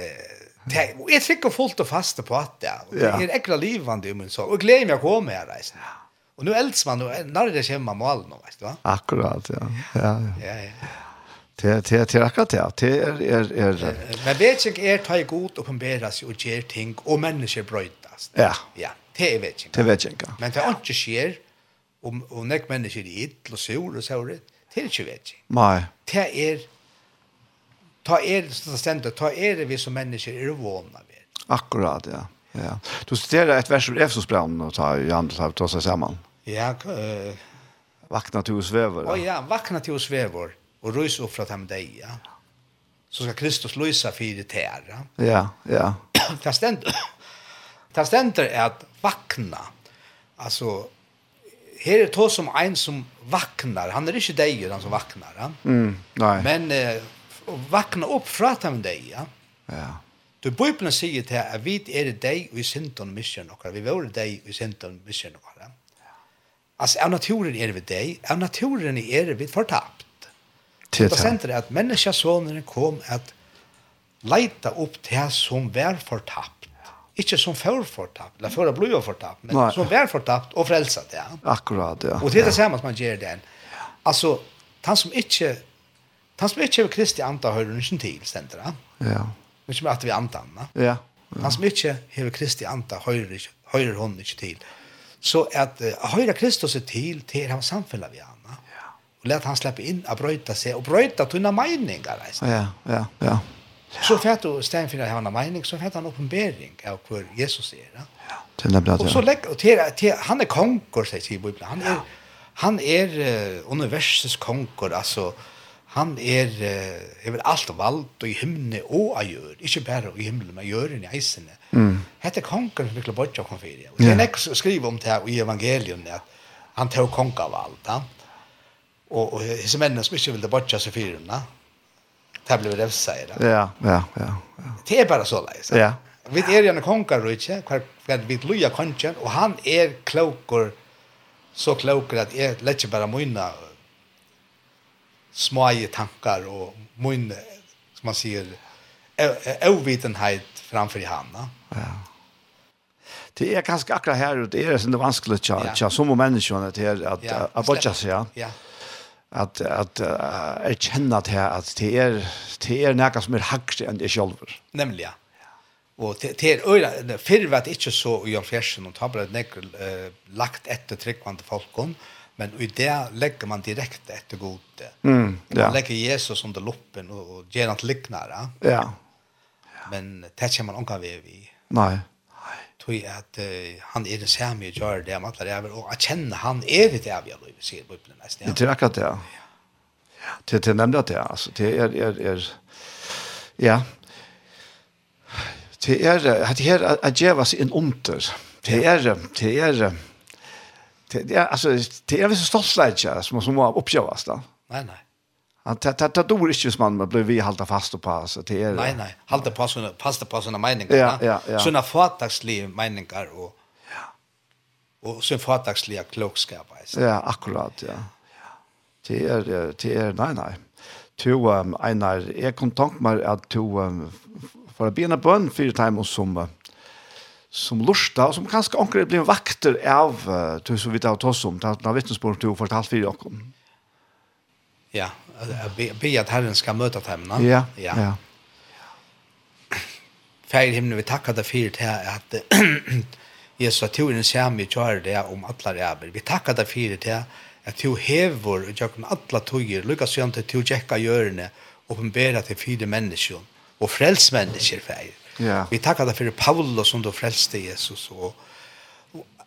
det och jag fick fullt och fast på att det. Och det är äckla livande om så och glöm jag kommer här resten. Och nu elds man och när det kommer mål nu vet du va? Akkurat ja. Ja ja. ja, ja. Det det det akkurat det. Det är är är Men vet jag är ta god uppenbaras och ger ting och människor brötas. Ja. Ja det er vekkinga. Det er vekkinga. Men det er ikke skjer, om om nek mennesker i ytl og sur og sauret, det er ikke vekking. Nej. Det er, ta er, stendet, ta er vi som mennesker er vågna ved. Akkurat, ja. ja. Du studerer ett vers ur Efsos-brannen og tar i andre tar, tar seg sammen. Ja. Uh, vakna till oss väver. Å ja, vakna til oss vever, og rys opp fra dem deg, ja. Så skal Kristus løysa fire tæra. Ja, ja. Det stendet, det stendet er at vakna. Alltså här är det som en som vaknar. Han är inte dig han som vaknar. Ja? Mm, nej. Men eh, vakna upp från att han dig. Ja. ja. Du Bibeln säger till att vi är dig och i synden mission och vi var dig och i synden mission och ja. Alltså av naturen är vi dig, av naturen är vi förtappt. Det är det att människasonen kom att leita upp det som var förtappt Ikke som før fortapt, eller før det ble fortapt, men Nei. som var fortapt og frelset, ja. Akkurat, ja. Og det er det samme som man gjør den. Altså, han som ikke, han som ikke er kristi anta hører ikke til, stender det. Ja. Men som er at vi antar han, ja. Ja. Han som ikke hever Kristi anta, ikke, hører hun ikke til. Så at uh, høyre Kristus er til, til han samfunnet vi han. Ja. Og let han slippe inn og brøyta seg, og brøyta meningar meninger. Ja, ja, ja. Så fett du stein for å ha en mening, så fett han oppenbering av hvor Jesus er. Ja. Till Til det blir det. Og så legger og til, til han er konger, sier i Bibelen. Han er, han er uh, universets konger, altså han er uh, er vel alt vald og i himne og av jord, ikke bare i himmelen, men jorden i eisene. Mm. Hette konger som virkelig bortja kom fyrir. Og det er nekk som skriver om det her i evangelium at han tar konger av alt. Ja? Og, og disse mennene som ikke ville bortja seg fyrir, ja? det blir revsa i det. Ja, ja, ja. Det er bare så leis. Ja. Vi er gjerne konger, ikke? Hver vi luja kongen, og han er kloker, så kloker at jeg lett ikke bare mine smaje tankar og mine, som man sier, ovitenhet framfor i han. Ja. Det är kanskje akkurat och det är så vanskligt vanskelig, tja, ja. tja, som om att til at, ja. att at, at, ja. ja at at uh, erkjenna til at det er det er noe som er hakre enn det selv. Nemlig, ja. Og det er øyla, fyrr var det ikke så i Jan Fjersen, og ta bare nekker uh, lagt etter tryggvande folkene, men i det legger man direkte etter gode. Mm, ja. Man legger Jesus under loppen og, og gjør han til liknare. Ja. ja. Men det kommer man omkring vi. Nei tog at uh, han er det samme jeg gjør det om alle ræver, og at kjenne han er det av jeg vil, sier Bibelen nesten. Ja. Det er akkurat det, ja. Det er nemlig det, altså. Det er, er, er, ja. Det er, det er at gjøre seg en omter. Det er, det er, det er, altså, det er visse stoltleidja som må oppgjøres da. Nei, nei. Han tar tar tar inte som man blir vi halta fast på så till er. Nej nej, halta på såna fasta på såna meningar. Ja, ja, ja. Såna förtagsliga meningar och ja. Och så förtagsliga klokskap alltså. Ja, akkurat, ja. Till er till er nej nej. To um, einar er kontakt med at to um, for å begynne bønn fire time som uh, som lusta, og som kanskje anker blir vakter av uh, til så vidt av oss om, til at han har vittnesbord til fortalt. Ja, be, be att Herren skal møte dem. Ja, ja. ja. Fær himne, vi takkar deg fyrir til at Jesus at du er ser mig gjør det om alla ræver. Vi takkar deg fyrir til at du hever og gjør alla tøyer, lukka sønn til du tjekka gjørene, åpenbæra til fire mennesker og frels mennesker fær. Ja. Vi takkar deg fyrir Paulus som du frelste Jesus og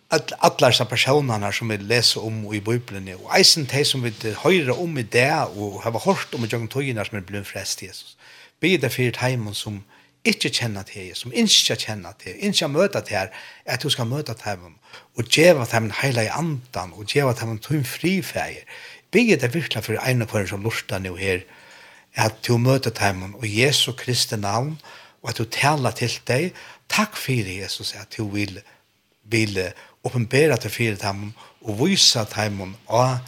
alla dessa personerna som vi läser om i Bibeln och eisen de som vi höra om i det och har hört om i Jöngen Togina som är blivit frälst Jesus. Be det för ett som inte känner till Jesus, som inte känner till Jesus, inte möter till Jesus, att du ska möta till honom och geva till honom hela i andan och geva till honom till frifärger. Be det verkligen för en av er som lustar nu här att du möter till honom och Jesu Kristi namn och att du talar till dig. Tack för Jesus att du vill, vill oppenbæra til fire dem og vise dem og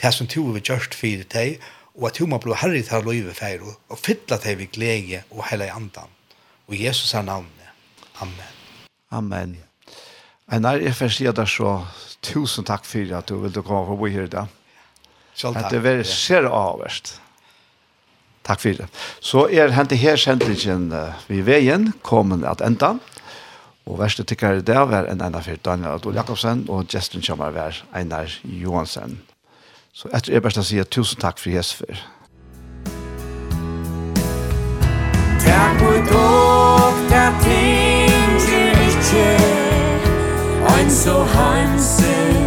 det som tog vi gjørst fyrir dem og at hun må bli herre til å løyve feir og fylla dem vi glede og hele andan og Jesus er navnet Amen Amen Einar, jeg får si deg så tusen takk for at du ville komme og bo her i dag. Selv takk. At det var ser avverst. Takk for det. Så er hentet her sendingen uh, ved veien kommet at enda. Og verste tykkere det var en ene fyrt Daniel Adol Jakobsen, og gesten kommer var Einar Johansen. Så etter jeg bare sier tusen takk for Jesper. Takk for dog, takk tinger ikke, ein så hansen